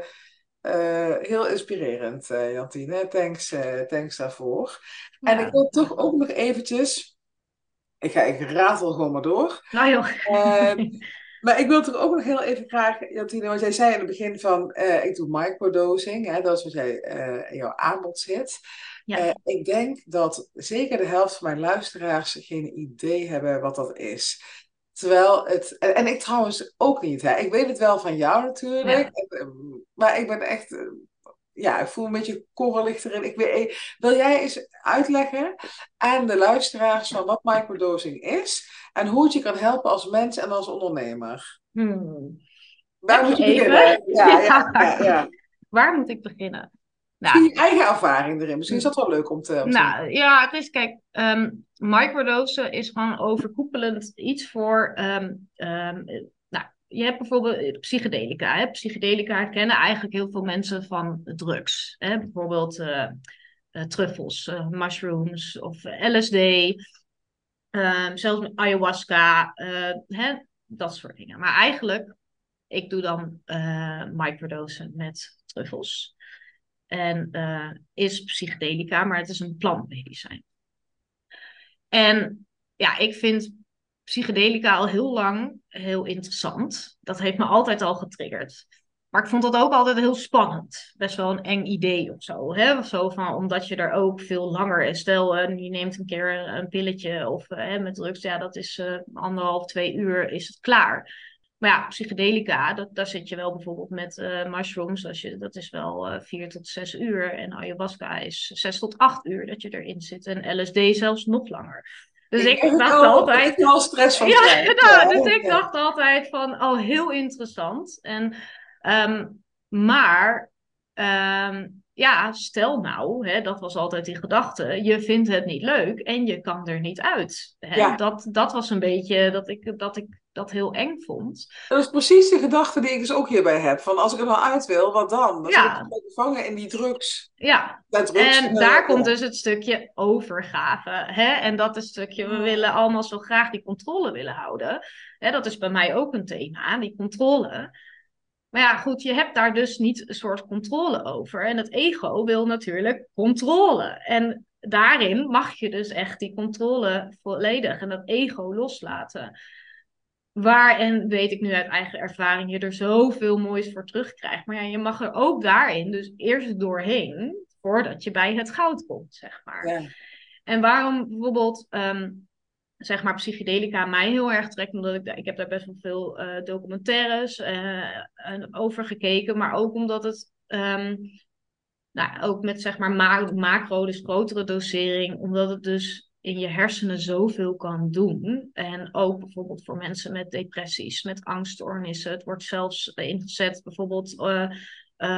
Speaker 1: uh, heel inspirerend, uh, Jantine. Thanks, thanks daarvoor. Ja. En ik wil toch ook nog eventjes... Ik ga ik ratel gewoon maar door.
Speaker 2: Nou joh.
Speaker 1: Ehm, <laughs> maar ik wil toch ook nog heel even graag, Jantine, want jij zei in het begin van... ik doe microdosing, hè, dat is wat jij in jouw aanbod zit. Ja. ik denk dat zeker de helft van mijn luisteraars geen idee hebben wat dat is. Terwijl het. En, ik trouwens ook niet. Hè. Ik weet het wel van jou natuurlijk. Eh, maar ik ben echt. Eh, ja, ik voel een beetje korrelig erin. Ik weet, wil jij eens uitleggen aan de luisteraars van wat microdosing is en hoe het je kan helpen als mens en als ondernemer?
Speaker 2: Hmm. Waar moet je beginnen? <laughs> Ja, ja, Waar moet ik beginnen?
Speaker 1: Nou, je eigen ervaring erin. Misschien is dat wel leuk om te.
Speaker 2: Om nou ja, het is kijk, um, microdosen is gewoon overkoepelend iets voor. Um, um, nou, je hebt bijvoorbeeld psychedelica. Hè? Psychedelica kennen eigenlijk heel veel mensen van drugs. Hè? Bijvoorbeeld uh, uh, truffels, uh, mushrooms of LSD. zelfs ayahuasca, hè? dat soort dingen. Maar eigenlijk, ik doe dan microdosen met truffels. En uh, is psychedelica, maar het is een plantmedicijn. En ja, ik vind psychedelica al heel lang heel interessant. Dat heeft me altijd al getriggerd. Maar ik vond dat ook altijd heel spannend. Best wel een eng idee of zo. Hè? Zo van, omdat je er ook veel langer... Stel, uh, je neemt een keer een pilletje of uh, met drugs. Ja, dat is anderhalf, twee uur is het klaar. Maar ja, psychedelica, dat, daar zit je wel bijvoorbeeld met uh, mushrooms. Als je, dat is wel uh, vier tot zes uur. En ayahuasca is zes tot acht uur dat je erin zit. En LSD zelfs nog langer. Dus ik, ik dacht altijd.
Speaker 1: Ik al stress van. <laughs>
Speaker 2: Ja, ja, dus ik dacht altijd van, oh, heel interessant. En, um, maar um, ja, stel nou, hè, dat was altijd die gedachte, je vindt het niet leuk en je kan er niet uit. Hè? Dat, dat was een beetje dat ik, dat ik dat heel eng vond.
Speaker 1: Dat is precies de gedachte die ik dus ook hierbij heb. Van als ik er wel uit wil, wat dan? Dan ja. zit ik gevangen in die drugs.
Speaker 2: Ja, drugs, en daar komt dus het stukje overgave. Hè? En dat is het stukje, we willen allemaal zo graag die controle willen houden. Hè, dat is bij mij ook een thema, die controle. Maar ja, goed, je hebt daar dus niet een soort controle over. En het ego wil natuurlijk controle. En daarin mag je dus echt die controle volledig en dat ego loslaten. Waar, en weet ik nu uit eigen ervaring, je er zoveel moois voor terugkrijgt. Maar ja, je mag er ook daarin dus eerst doorheen, voordat je bij het goud komt, zeg maar. Ja. En waarom bijvoorbeeld ehm, zeg maar psychedelica mij heel erg trekt. Omdat ik, ik heb daar best wel veel uh, documentaires uh, over gekeken. Maar ook omdat het um, nou, ook met zeg maar ma macro, dus grotere dosering. Omdat het dus in je hersenen zoveel kan doen. En ook bijvoorbeeld voor mensen met depressies, met angststoornissen. Het wordt zelfs ingezet bijvoorbeeld uh,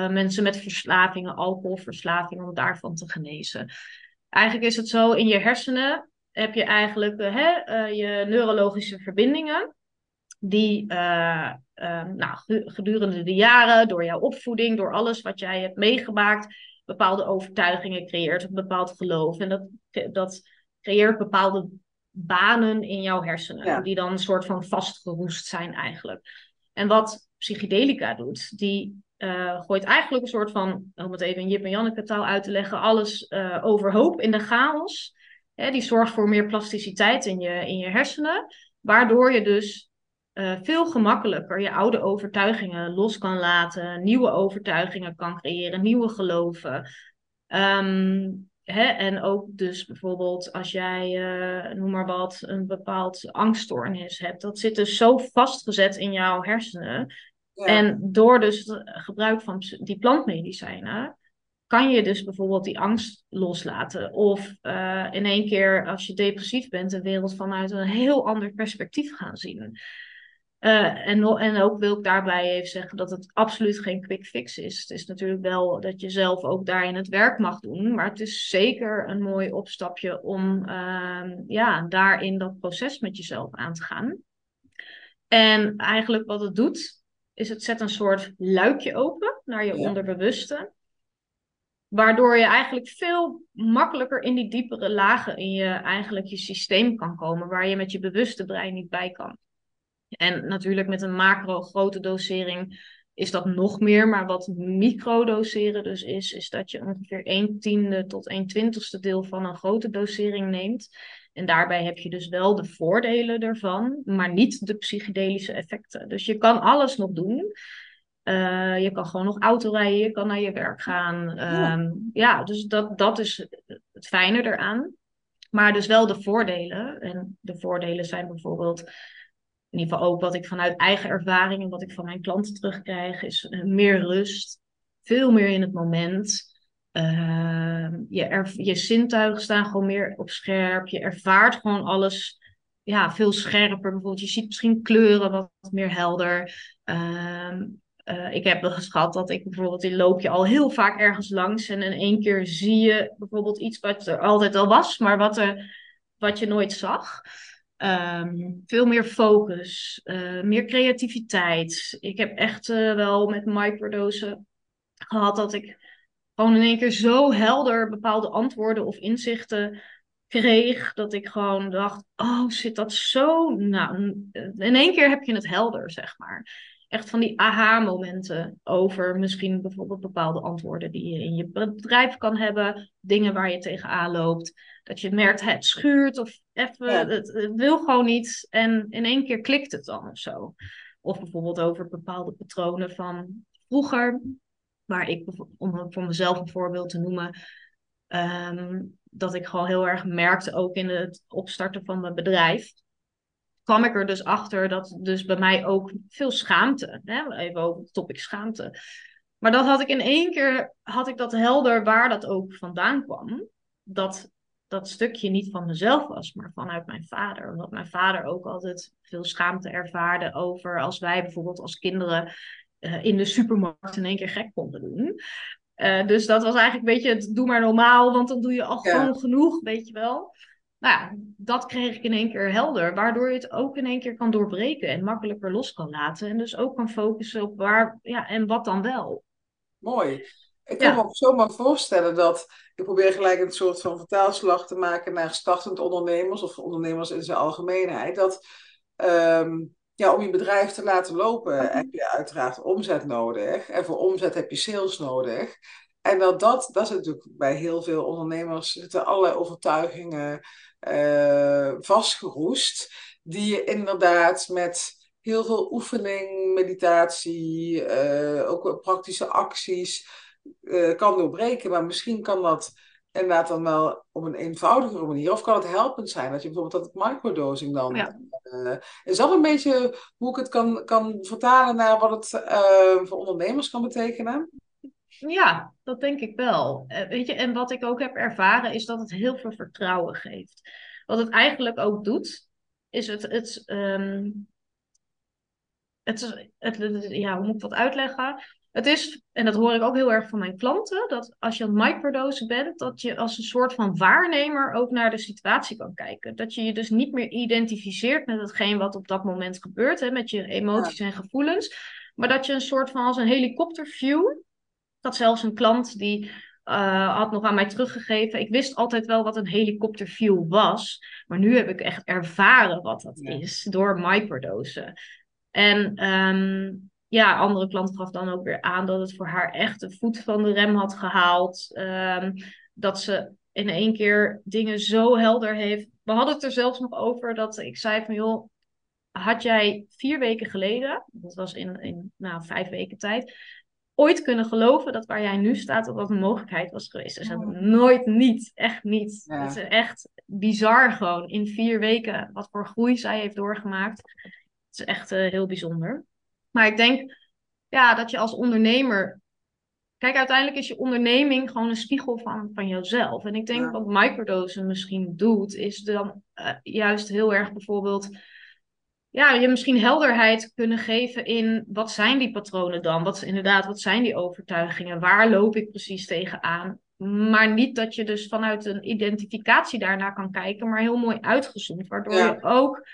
Speaker 2: mensen met verslavingen, alcoholverslavingen, om daarvan te genezen. Eigenlijk is het zo in je hersenen heb je eigenlijk je neurologische verbindingen. Die nou, gedurende de jaren, door jouw opvoeding, door alles wat jij hebt meegemaakt, bepaalde overtuigingen creëert, een bepaald geloof. En dat, dat creëert bepaalde banen in jouw hersenen, die dan een soort van vastgeroest zijn eigenlijk. En wat psychedelica doet, die uh, gooit eigenlijk een soort van, om het even in Jip en Janneke taal uit te leggen, alles uh, overhoop in de chaos. Hè, die zorgt voor meer plasticiteit in je, in je hersenen, waardoor je dus uh, veel gemakkelijker je oude overtuigingen los kan laten, nieuwe overtuigingen kan creëren, nieuwe geloven. Um, hè, en ook dus bijvoorbeeld als jij, uh, noem maar wat, een bepaald angststoornis hebt, dat zit dus zo vastgezet in jouw hersenen. Ja. En door dus het gebruik van die plantmedicijnen kan je dus bijvoorbeeld die angst loslaten. Of uh, in één keer, als je depressief bent, de wereld vanuit een heel ander perspectief gaan zien. Uh, en, en ook wil ik daarbij even zeggen dat het absoluut geen quick fix is. Het is natuurlijk wel dat je zelf ook daarin het werk mag doen. Maar het is zeker een mooi opstapje om uh, ja, daarin dat proces met jezelf aan te gaan. En eigenlijk wat het doet, is het zet een soort luikje open naar je onderbewuste. Waardoor je eigenlijk veel makkelijker in die diepere lagen in je eigenlijk je systeem kan komen, waar je met je bewuste brein niet bij kan. En natuurlijk met een macro grote dosering is dat nog meer, maar wat microdoseren dus is, is dat je ongeveer 1 tiende tot 1 twintigste deel van een grote dosering neemt. En daarbij heb je dus wel de voordelen ervan, maar niet de psychedelische effecten. Dus je kan alles nog doen. Uh, je kan gewoon nog auto rijden, je kan naar je werk gaan. Ja, ehm, ja dus dat, dat is het fijne eraan. Maar dus wel de voordelen. En de voordelen zijn bijvoorbeeld, in ieder geval ook wat ik vanuit eigen ervaring en wat ik van mijn klanten terugkrijg, is uh, meer rust. Veel meer in het moment. Uh, je, je zintuigen staan gewoon meer op scherp. Je ervaart gewoon alles ja, veel scherper. Bijvoorbeeld, je ziet misschien kleuren wat meer helder. Uh, uh, ik heb wel gehad dat ik bijvoorbeeld, die loop je al heel vaak ergens langs en in één keer zie je bijvoorbeeld iets wat er altijd al was, maar wat, er, wat je nooit zag. Um, veel meer focus, uh, meer creativiteit. Ik heb echt uh, wel met microdosen gehad dat ik gewoon in één keer zo helder bepaalde antwoorden of inzichten kreeg, dat ik gewoon dacht, oh, zit dat zo? Nou, in één keer heb je het helder, zeg maar echt van die aha-momenten over misschien bijvoorbeeld bepaalde antwoorden die je in je bedrijf kan hebben, dingen waar je tegenaan loopt. Dat je merkt, het schuurt of even, het, wil gewoon niet en in één keer klikt het dan of zo. Of bijvoorbeeld over bepaalde patronen van vroeger, waar ik, om voor mezelf een voorbeeld te noemen, um, dat ik gewoon heel erg merkte ook in het opstarten van mijn bedrijf kwam ik er dus achter dat dus bij mij ook veel schaamte, hè, even over het topic schaamte. Maar dat had ik in één keer, had ik dat helder waar dat ook vandaan kwam. Dat dat stukje niet van mezelf was, maar vanuit mijn vader. Omdat mijn vader ook altijd veel schaamte ervaarde over als wij bijvoorbeeld als kinderen uh, in de supermarkt in één keer gek konden doen. Uh, dus dat was eigenlijk een beetje het doe maar normaal, want dan doe je al gewoon genoeg, weet je wel. Nou ja, dat kreeg ik in één keer helder, waardoor je het ook in één keer kan doorbreken en makkelijker los kan laten. En dus ook kan focussen op waar, ja, en wat dan wel.
Speaker 1: Mooi. Ik kan me ook zomaar voorstellen dat ik probeer gelijk een soort van vertaalslag te maken naar startend ondernemers of ondernemers in zijn algemeenheid. Dat um, ja, om je bedrijf te laten lopen mhm. heb je uiteraard omzet nodig. En voor omzet heb je sales nodig. En dat, dat, dat is natuurlijk bij heel veel ondernemers zitten allerlei overtuigingen uh, vastgeroest. Die je inderdaad met heel veel oefening, meditatie, uh, ook praktische acties uh, kan doorbreken. Maar misschien kan dat inderdaad dan wel op een eenvoudigere manier. Of kan het helpend zijn dat je bijvoorbeeld dat microdosing dan. Ja. Uh, is dat een beetje hoe ik het kan, kan vertalen naar wat het voor ondernemers kan betekenen?
Speaker 2: Ja, dat denk ik wel. Uh, weet je, en wat ik ook heb ervaren is dat het heel veel vertrouwen geeft. Wat het eigenlijk ook doet, is het. het, um, het, het, het ja, hoe moet ik dat uitleggen? Het is, en dat hoor ik ook heel erg van mijn klanten, dat als je aan het microdosen bent, dat je als een soort van waarnemer ook naar de situatie kan kijken. Dat je je dus niet meer identificeert met hetgeen wat op dat moment gebeurt, hè, met je emoties en gevoelens, maar dat je een soort van als een helikopterview, dat zelfs een klant die uh, had nog aan mij teruggegeven. Ik wist altijd wel wat een helikopterview was. Maar nu heb ik echt ervaren wat dat is door microdosen. En um, ja, andere klant gaf dan ook weer aan dat het voor haar echt de voet van de rem had gehaald. Um, dat ze in één keer dingen zo helder heeft. We hadden het er zelfs nog over dat ik zei van joh, had jij vier weken geleden, dat was in, in nou, vijf weken tijd, ooit kunnen geloven dat waar jij nu staat, dat dat een mogelijkheid was geweest. Dus oh. nooit niet, echt niet. Het is echt bizar gewoon in vier weken wat voor groei zij heeft doorgemaakt. Het is echt uh, heel bijzonder. Maar ik denk ja, dat je als ondernemer. Kijk, uiteindelijk is je onderneming gewoon een spiegel van, van jouzelf. En ik denk wat microdosen misschien doet, is dan uh, juist heel erg bijvoorbeeld. Ja, je misschien helderheid kunnen geven in wat zijn die patronen dan? Wat inderdaad, wat zijn die overtuigingen? Waar loop ik precies tegenaan? Maar niet dat je dus vanuit een identificatie daarna kan kijken, maar heel mooi uitgezoomd. Waardoor je ook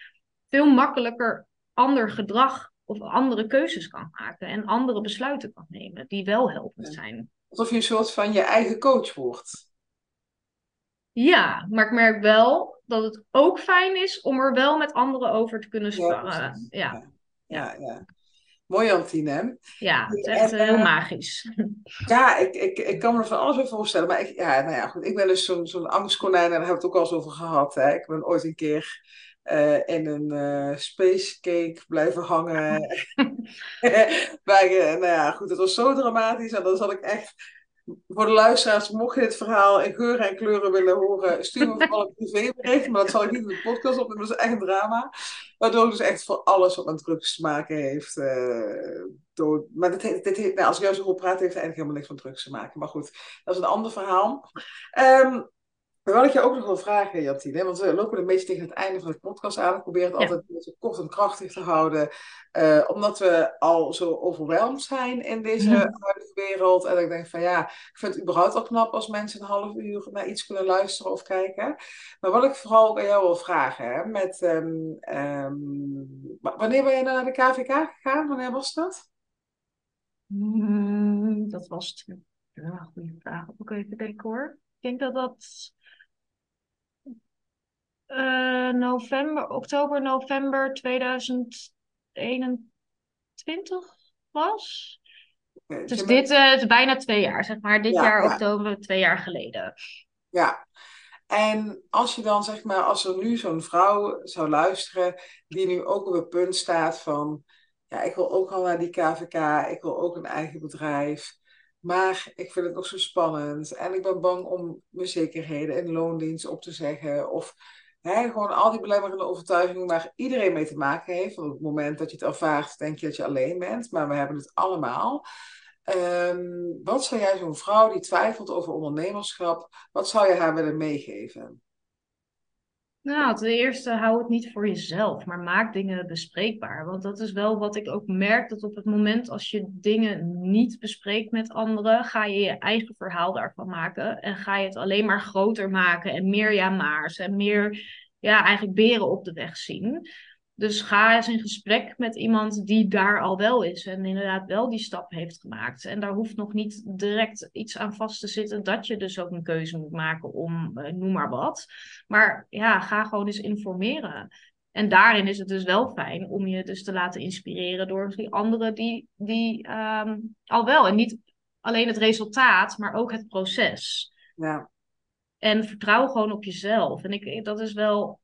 Speaker 2: veel makkelijker ander gedrag of andere keuzes kan maken en andere besluiten kan nemen die wel helpend zijn.
Speaker 1: Alsof je een soort van je eigen coach wordt.
Speaker 2: Ja, maar ik merk wel dat het ook fijn is om er wel met anderen over te kunnen sparren. Ja, ja.
Speaker 1: ja. ja. Mooi, Antine.
Speaker 2: Ja, het is echt heel eh, magisch. <laughs>
Speaker 1: Ja, ik, ik, ik kan me er van alles bij voorstellen. Maar ik, ja, nou ja, goed, ik ben dus zo'n zo'n angstkonijn en daar hebben we het ook al eens over gehad. Hè. Ik ben ooit een keer uh, in een uh, space cake blijven hangen. <laughs> <laughs> Bij, uh, nou ja, goed, het was zo dramatisch. En dan zat ik echt, voor de luisteraars, mocht je dit verhaal in geuren en kleuren willen horen, stuur me vooral een <laughs> privébericht. Maar dat zal ik niet in de podcast op, dat is echt een drama. Waardoor dus echt voor alles wat met drugs te maken heeft. door, maar dit, dit, dit, nou, als ik jou zo goed praat, heeft het eigenlijk helemaal niks met drugs te maken. Maar goed, dat is een ander verhaal. Um, maar wat ik je ook nog wil vragen, Jantine, want we lopen een beetje tegen het einde van de podcast aan. Ik probeer het altijd een kort en krachtig te houden, uh, omdat we al zo overweldigd zijn in deze mm huidige wereld. En ik denk van ja, ik vind het überhaupt al knap als mensen een half uur naar iets kunnen luisteren of kijken. Maar wat ik vooral ook aan jou wil vragen, hè, met, um, um, wanneer ben je naar de KVK gegaan? Wanneer was dat?
Speaker 2: Mm, dat was het. Ja, goede vraag. Ook even denken hoor. Ik denk dat dat uh, november, oktober, november 2021 was. dus dit uh, is bijna twee jaar, zeg maar. Dit jaar oktober, twee jaar geleden.
Speaker 1: Ja. En als je dan, zeg maar, als er nu zo'n vrouw zou luisteren, die nu ook op het punt staat van, ja, ik wil ook al naar die KVK, ik wil ook een eigen bedrijf. Maar ik vind het nog zo spannend. En ik ben bang om mijn zekerheden in loondienst op te zeggen. Of hè, gewoon al die belemmerende overtuigingen waar iedereen mee te maken heeft. Op het moment dat je het ervaart, denk je dat je alleen bent, maar we hebben het allemaal. Ehm, wat zou jij zo'n vrouw die twijfelt over ondernemerschap, wat zou je haar willen meegeven?
Speaker 2: Nou, ten eerste hou het niet voor jezelf, maar maak dingen bespreekbaar. Want dat is wel wat ik ook merk, dat op het moment als je dingen niet bespreekt met anderen, ga je je eigen verhaal daarvan maken. En ga je het alleen maar groter maken en meer ja-maars en meer, ja, eigenlijk beren op de weg zien. Dus ga eens in gesprek met iemand die daar al wel is en inderdaad wel die stap heeft gemaakt. En daar hoeft nog niet direct iets aan vast te zitten dat je dus ook een keuze moet maken om uh, noem maar wat. Maar ja, ga gewoon eens informeren. En daarin is het dus wel fijn om je dus te laten inspireren door die anderen die, die um, al wel. En niet alleen het resultaat, maar ook het proces.
Speaker 1: Ja.
Speaker 2: En vertrouw gewoon op jezelf. En ik, dat is wel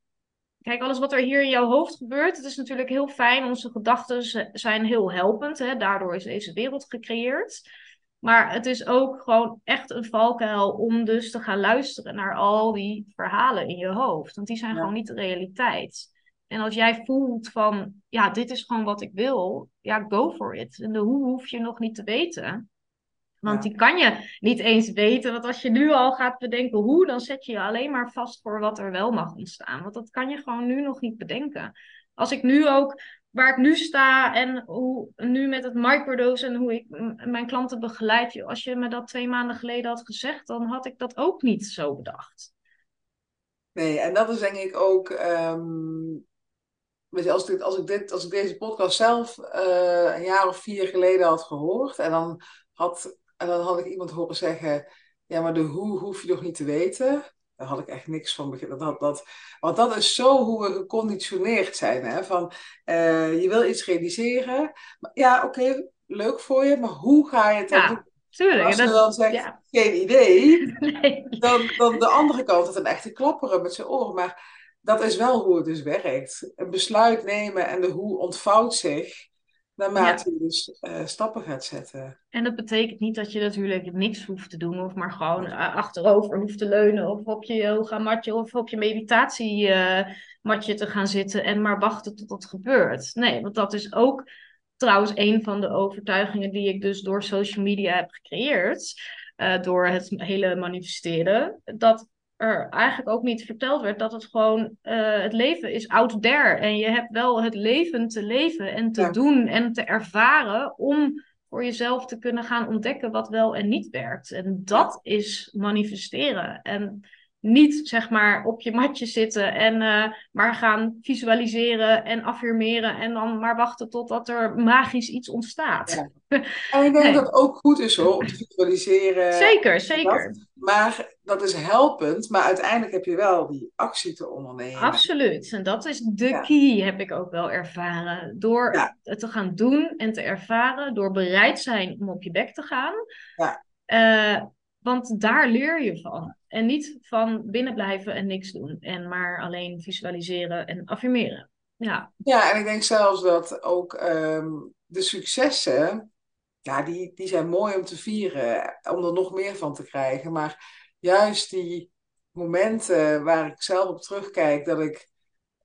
Speaker 2: Kijk, alles wat er hier in jouw hoofd gebeurt, het is natuurlijk heel fijn. Onze gedachten zijn heel helpend. Hè? Daardoor is deze wereld gecreëerd. Maar het is ook gewoon echt een valkuil om dus te gaan luisteren naar al die verhalen in je hoofd. Want die zijn gewoon niet de realiteit. En als jij voelt van, ja, dit is gewoon wat ik wil, ja, go for it. En de hoe hoef je nog niet te weten. Want die kan je niet eens weten. Want als je nu al gaat bedenken hoe, dan zet je je alleen maar vast voor wat er wel mag ontstaan. Want dat kan je gewoon nu nog niet bedenken. Als ik nu ook, waar ik nu sta en hoe nu met het microdose en hoe ik mijn klanten begeleid. Als je me dat twee maanden geleden had gezegd, dan had ik dat ook niet zo bedacht.
Speaker 1: Nee, en dat is denk ik ook. Um... Als ik, als, ik dit, als ik deze podcast zelf uh, een jaar of vier geleden had gehoord en dan had en dan had ik iemand horen zeggen, ja, maar de hoe hoef je nog niet te weten. Daar had ik echt niks van begrepen. Dat, dat, want dat is zo hoe we geconditioneerd zijn. Hè? Van, uh, je wil iets realiseren. Maar, ja, oké, leuk voor je, maar hoe ga je het dan doen?
Speaker 2: Tuurlijk,
Speaker 1: als je dan zegt, geen idee, <laughs> nee. dan, dan de andere kant het een echte klapperen met zijn oren. Maar dat is wel hoe het dus werkt. Een besluit nemen en de hoe ontvouwt zich naarmate ja. je dus uh, stappen gaat zetten.
Speaker 2: En dat betekent niet dat je natuurlijk niks hoeft te doen, of maar gewoon uh, achterover hoeft te leunen, of op je yoga matje of op je meditatiematje uh, te gaan zitten en maar wachten tot het gebeurt. Nee, want dat is ook trouwens een van de overtuigingen die ik dus door social media heb gecreëerd. Uh, door het hele manifesteren. Dat er eigenlijk ook niet verteld werd dat het gewoon uh, het leven is out there. En je hebt wel het leven te leven en te doen en te ervaren om voor jezelf te kunnen gaan ontdekken wat wel en niet werkt. En dat is manifesteren. En niet zeg maar op je matje zitten en uh, maar gaan visualiseren en affirmeren en dan maar wachten totdat er magisch iets ontstaat. Ja. <laughs>
Speaker 1: En ik denk nee. dat het ook goed is hoor, om te visualiseren.
Speaker 2: Zeker, zeker.
Speaker 1: Dat. Maar dat is helpend, maar uiteindelijk heb je wel die actie te ondernemen.
Speaker 2: Absoluut. En dat is de ja. key, heb ik ook wel ervaren. Door ja. het te gaan doen en te ervaren, door bereid zijn om op je bek te gaan.
Speaker 1: Ja.
Speaker 2: Uh, want daar leer je van. En niet van binnen blijven en niks doen. En maar alleen visualiseren en affirmeren. Ja,
Speaker 1: ja en ik denk zelfs dat ook um, de successen, ja, die, die zijn mooi om te vieren. Om er nog meer van te krijgen. Maar juist die momenten waar ik zelf op terugkijk, dat ik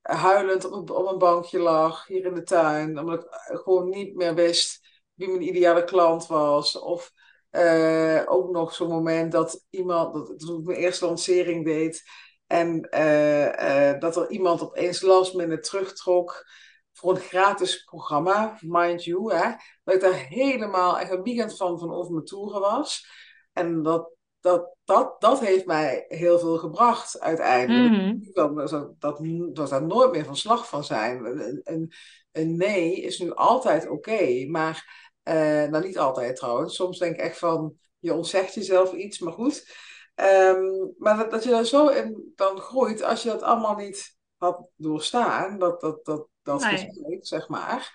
Speaker 1: huilend op, op een bankje lag, hier in de tuin. Omdat ik gewoon niet meer wist wie mijn ideale klant was. Of uh, ook nog zo'n moment dat iemand, dat, toen ik mijn eerste lancering deed, en uh, uh, dat er iemand opeens last minute terugtrok voor een gratis programma, Mind You, hè, dat ik daar helemaal echt een weekend van, van over mijn toeren was. En dat, dat, dat, dat heeft mij heel veel gebracht uiteindelijk. Mm -hmm. dat, dat, dat, dat daar nooit meer van slag van zijn. Een, een, een nee is nu altijd oké, okay, maar uh, nou, niet altijd trouwens. Soms denk ik echt van, je ontzegt jezelf iets, maar goed. Um, maar dat, dat je daar zo in dan groeit, als je dat allemaal niet had doorstaan, dat, dat, dat, dat nee. gesprek, zeg maar,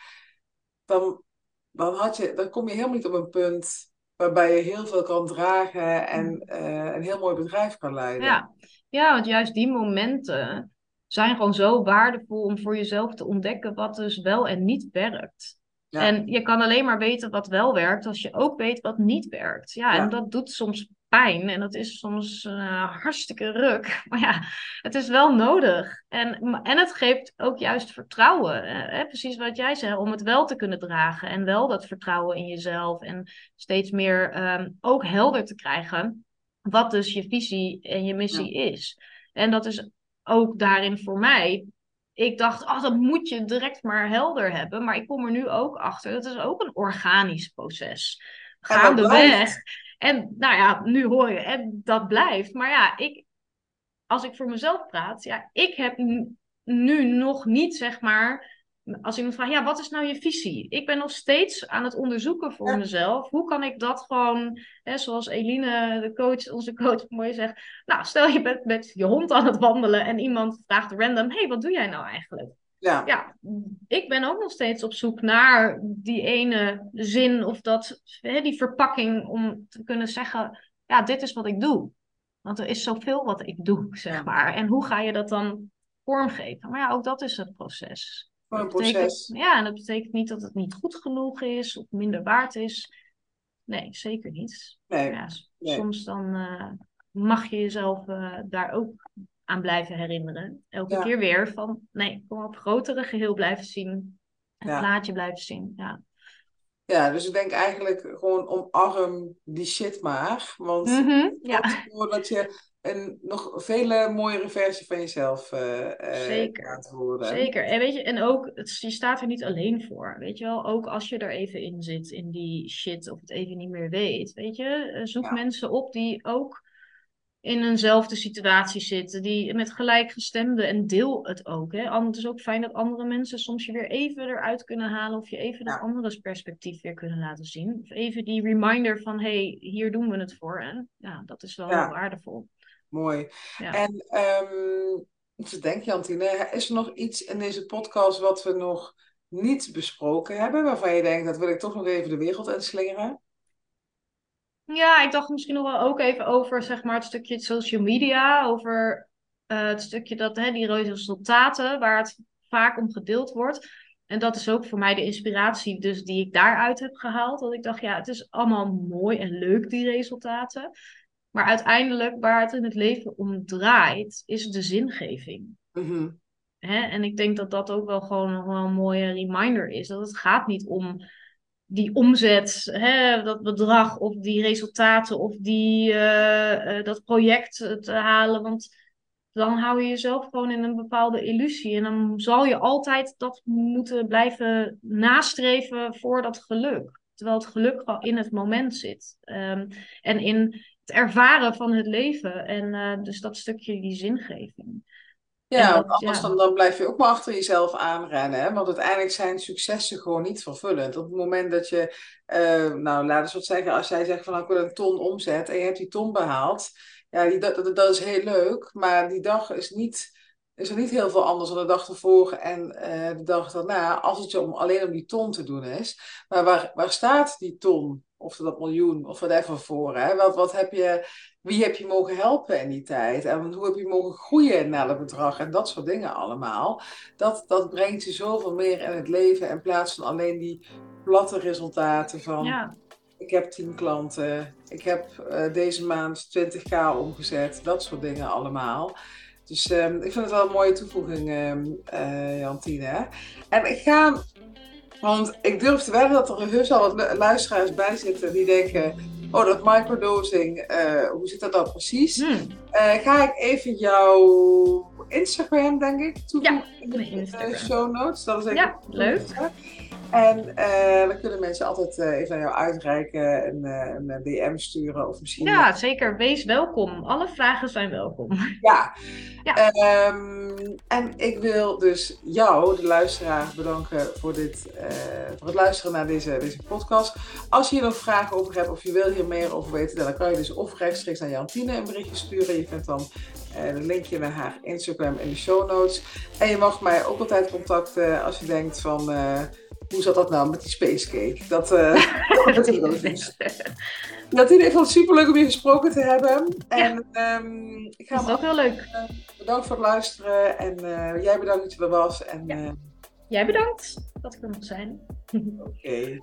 Speaker 1: dan, dan, had je, dan kom je helemaal niet op een punt waarbij je heel veel kan dragen en uh, een heel mooi bedrijf kan leiden.
Speaker 2: Ja. ja, want juist die momenten zijn gewoon zo waardevol om voor jezelf te ontdekken wat dus wel en niet werkt. En je kan alleen maar weten wat wel werkt als je ook weet wat niet werkt. Ja, ja, en dat doet soms pijn en dat is soms uh, hartstikke ruk. <laughs> Maar ja, het is wel nodig. En, en het geeft ook juist vertrouwen. Hè? Precies wat jij zei, om het wel te kunnen dragen en wel dat vertrouwen in jezelf en steeds meer um, ook helder te krijgen wat dus je visie en je missie is. En dat is ook daarin voor mij ik dacht, oh, dat moet je direct maar helder hebben. Maar ik kom er nu ook achter, dat is ook een organisch proces. Gaandeweg. En nou ja, nu hoor je, en dat blijft. Maar ja, ik, als ik voor mezelf praat, ja, ik heb nu nog niet, zeg maar, als iemand vraagt, ja, wat is nou je visie? Ik ben nog steeds aan het onderzoeken voor mezelf. Hoe kan ik dat gewoon, hè, zoals Eline, de coach, onze coach, <laughs> mooi zegt. Nou, stel je bent met je hond aan het wandelen en iemand vraagt random, hey, wat doe jij nou eigenlijk? Ja. ja, ik ben ook nog steeds op zoek naar die ene zin of dat, hè, die verpakking om te kunnen zeggen, ja, dit is wat ik doe. Want er is zoveel wat ik doe, zeg maar. En hoe ga je dat dan vormgeven? Maar ja, ook dat is het proces
Speaker 1: een proces.
Speaker 2: Ja, en dat betekent niet dat het niet goed genoeg is of minder waard is. Nee, zeker niet. Nee, ja, Soms dan uh, mag je jezelf uh, daar ook aan blijven herinneren. Elke keer weer van, nee, kom op grotere geheel blijven zien. Het ja. plaatje blijven zien, ja.
Speaker 1: Ja, dus ik denk eigenlijk gewoon omarm die shit maar. Want mm -hmm, ja. <laughs> dat je een nog vele mooiere versie van jezelf uh, Zeker. laten horen.
Speaker 2: Zeker. En weet je, en ook, het, je staat er niet alleen voor. Weet je wel, ook als je er even in zit, in die shit, of het even niet meer weet. Weet je, eh, zoek mensen op die ook in eenzelfde situatie zitten, die met gelijkgestemden en deel het ook. Hè. Het is ook fijn dat andere mensen soms je weer even eruit kunnen halen of je even dat andere perspectief weer kunnen laten zien. Of even die reminder van, hey, hier doen we het voor. En ja, dat is wel waardevol.
Speaker 1: Mooi. En um, ik denk, Jantine, is er nog iets in deze podcast wat we nog niet besproken hebben, waarvan je denkt, dat wil ik toch nog even de wereld inslingeren?
Speaker 2: Ja, ik dacht misschien nog wel ook even over zeg maar, het stukje social media, over uh, het stukje dat hè, die resultaten, waar het vaak om gedeeld wordt. En dat is ook voor mij de inspiratie dus die ik daaruit heb gehaald. Dat ik dacht, ja, het is allemaal mooi en leuk, die resultaten. Maar uiteindelijk waar het in het leven om draait, is de zingeving. Mhm. Hè? En ik denk dat dat ook wel gewoon nog wel een mooie reminder is. Dat het gaat niet om die omzet, hè, dat bedrag of die resultaten of die, uh, uh, dat project te halen. Want dan hou je jezelf gewoon in een bepaalde illusie. En dan zal je altijd dat moeten blijven nastreven voor dat geluk. Terwijl het geluk al in het moment zit. Um, en in het ervaren van het leven. En uh, dus dat stukje die zingeving.
Speaker 1: Ja, dat, anders Dan, dan blijf je ook maar achter jezelf aanrennen. Hè? Want uiteindelijk zijn successen gewoon niet vervullend. Op het moment dat je, uh, nou laten we wat zeggen, als jij zegt van nou, ik wil een ton omzet en je hebt die ton behaald. Ja, die, dat, dat is heel leuk, maar die dag is niet is er niet heel veel anders dan de dag ervoor en uh, de dag daarna, als het je om, alleen om die ton te doen is. Maar waar, waar staat die ton? Of dat miljoen, of whatever voor. Hè? Wat, wat heb je, wie heb je mogen helpen in die tijd? En hoe heb je mogen groeien naar dat bedrag? En dat soort dingen allemaal. Dat, dat brengt je zoveel meer in het leven in plaats van alleen die platte resultaten van... Ja. Ik heb tien klanten, ik heb uh, deze maand 20k omgezet, dat soort dingen allemaal. Dus um, ik vind het wel een mooie toevoeging, uh, Jantine. En ik ga want ik durf te wedden dat er heus al wat luisteraars bij zitten die denken: oh, dat microdosing, uh, hoe zit dat dan precies? Hmm. Uh, ga ik even jouw Instagram, denk ik, toevoegen ja, in de show notes. Dat is even
Speaker 2: ja, leuk.
Speaker 1: En uh, dan kunnen mensen altijd uh, even naar jou uitreiken en uh, een DM sturen of misschien...
Speaker 2: Ja, zeker. Wees welkom. Alle vragen zijn welkom.
Speaker 1: Ja. ja. Um, en ik wil dus jou, de luisteraar, bedanken voor, dit, voor het luisteren naar deze, deze podcast. Als je hier nog vragen over hebt of je wil hier meer over weten, dan kan je dus of rechtstreeks naar Jantine een berichtje sturen. Je vindt dan een linkje naar haar Instagram in de show notes. En je mag mij ook altijd contacten als je denkt van hoe zat dat nou met die space cake? Dat, uh, <laughs> dat is ik vond het superleuk om je gesproken te hebben. En,
Speaker 2: ja. um, ik ga dat is ook heel leuk. Uh,
Speaker 1: bedankt voor het luisteren. En uh, jij bedankt dat je er was. En,
Speaker 2: ja. Jij bedankt dat ik er mocht zijn.
Speaker 1: Oké. Okay.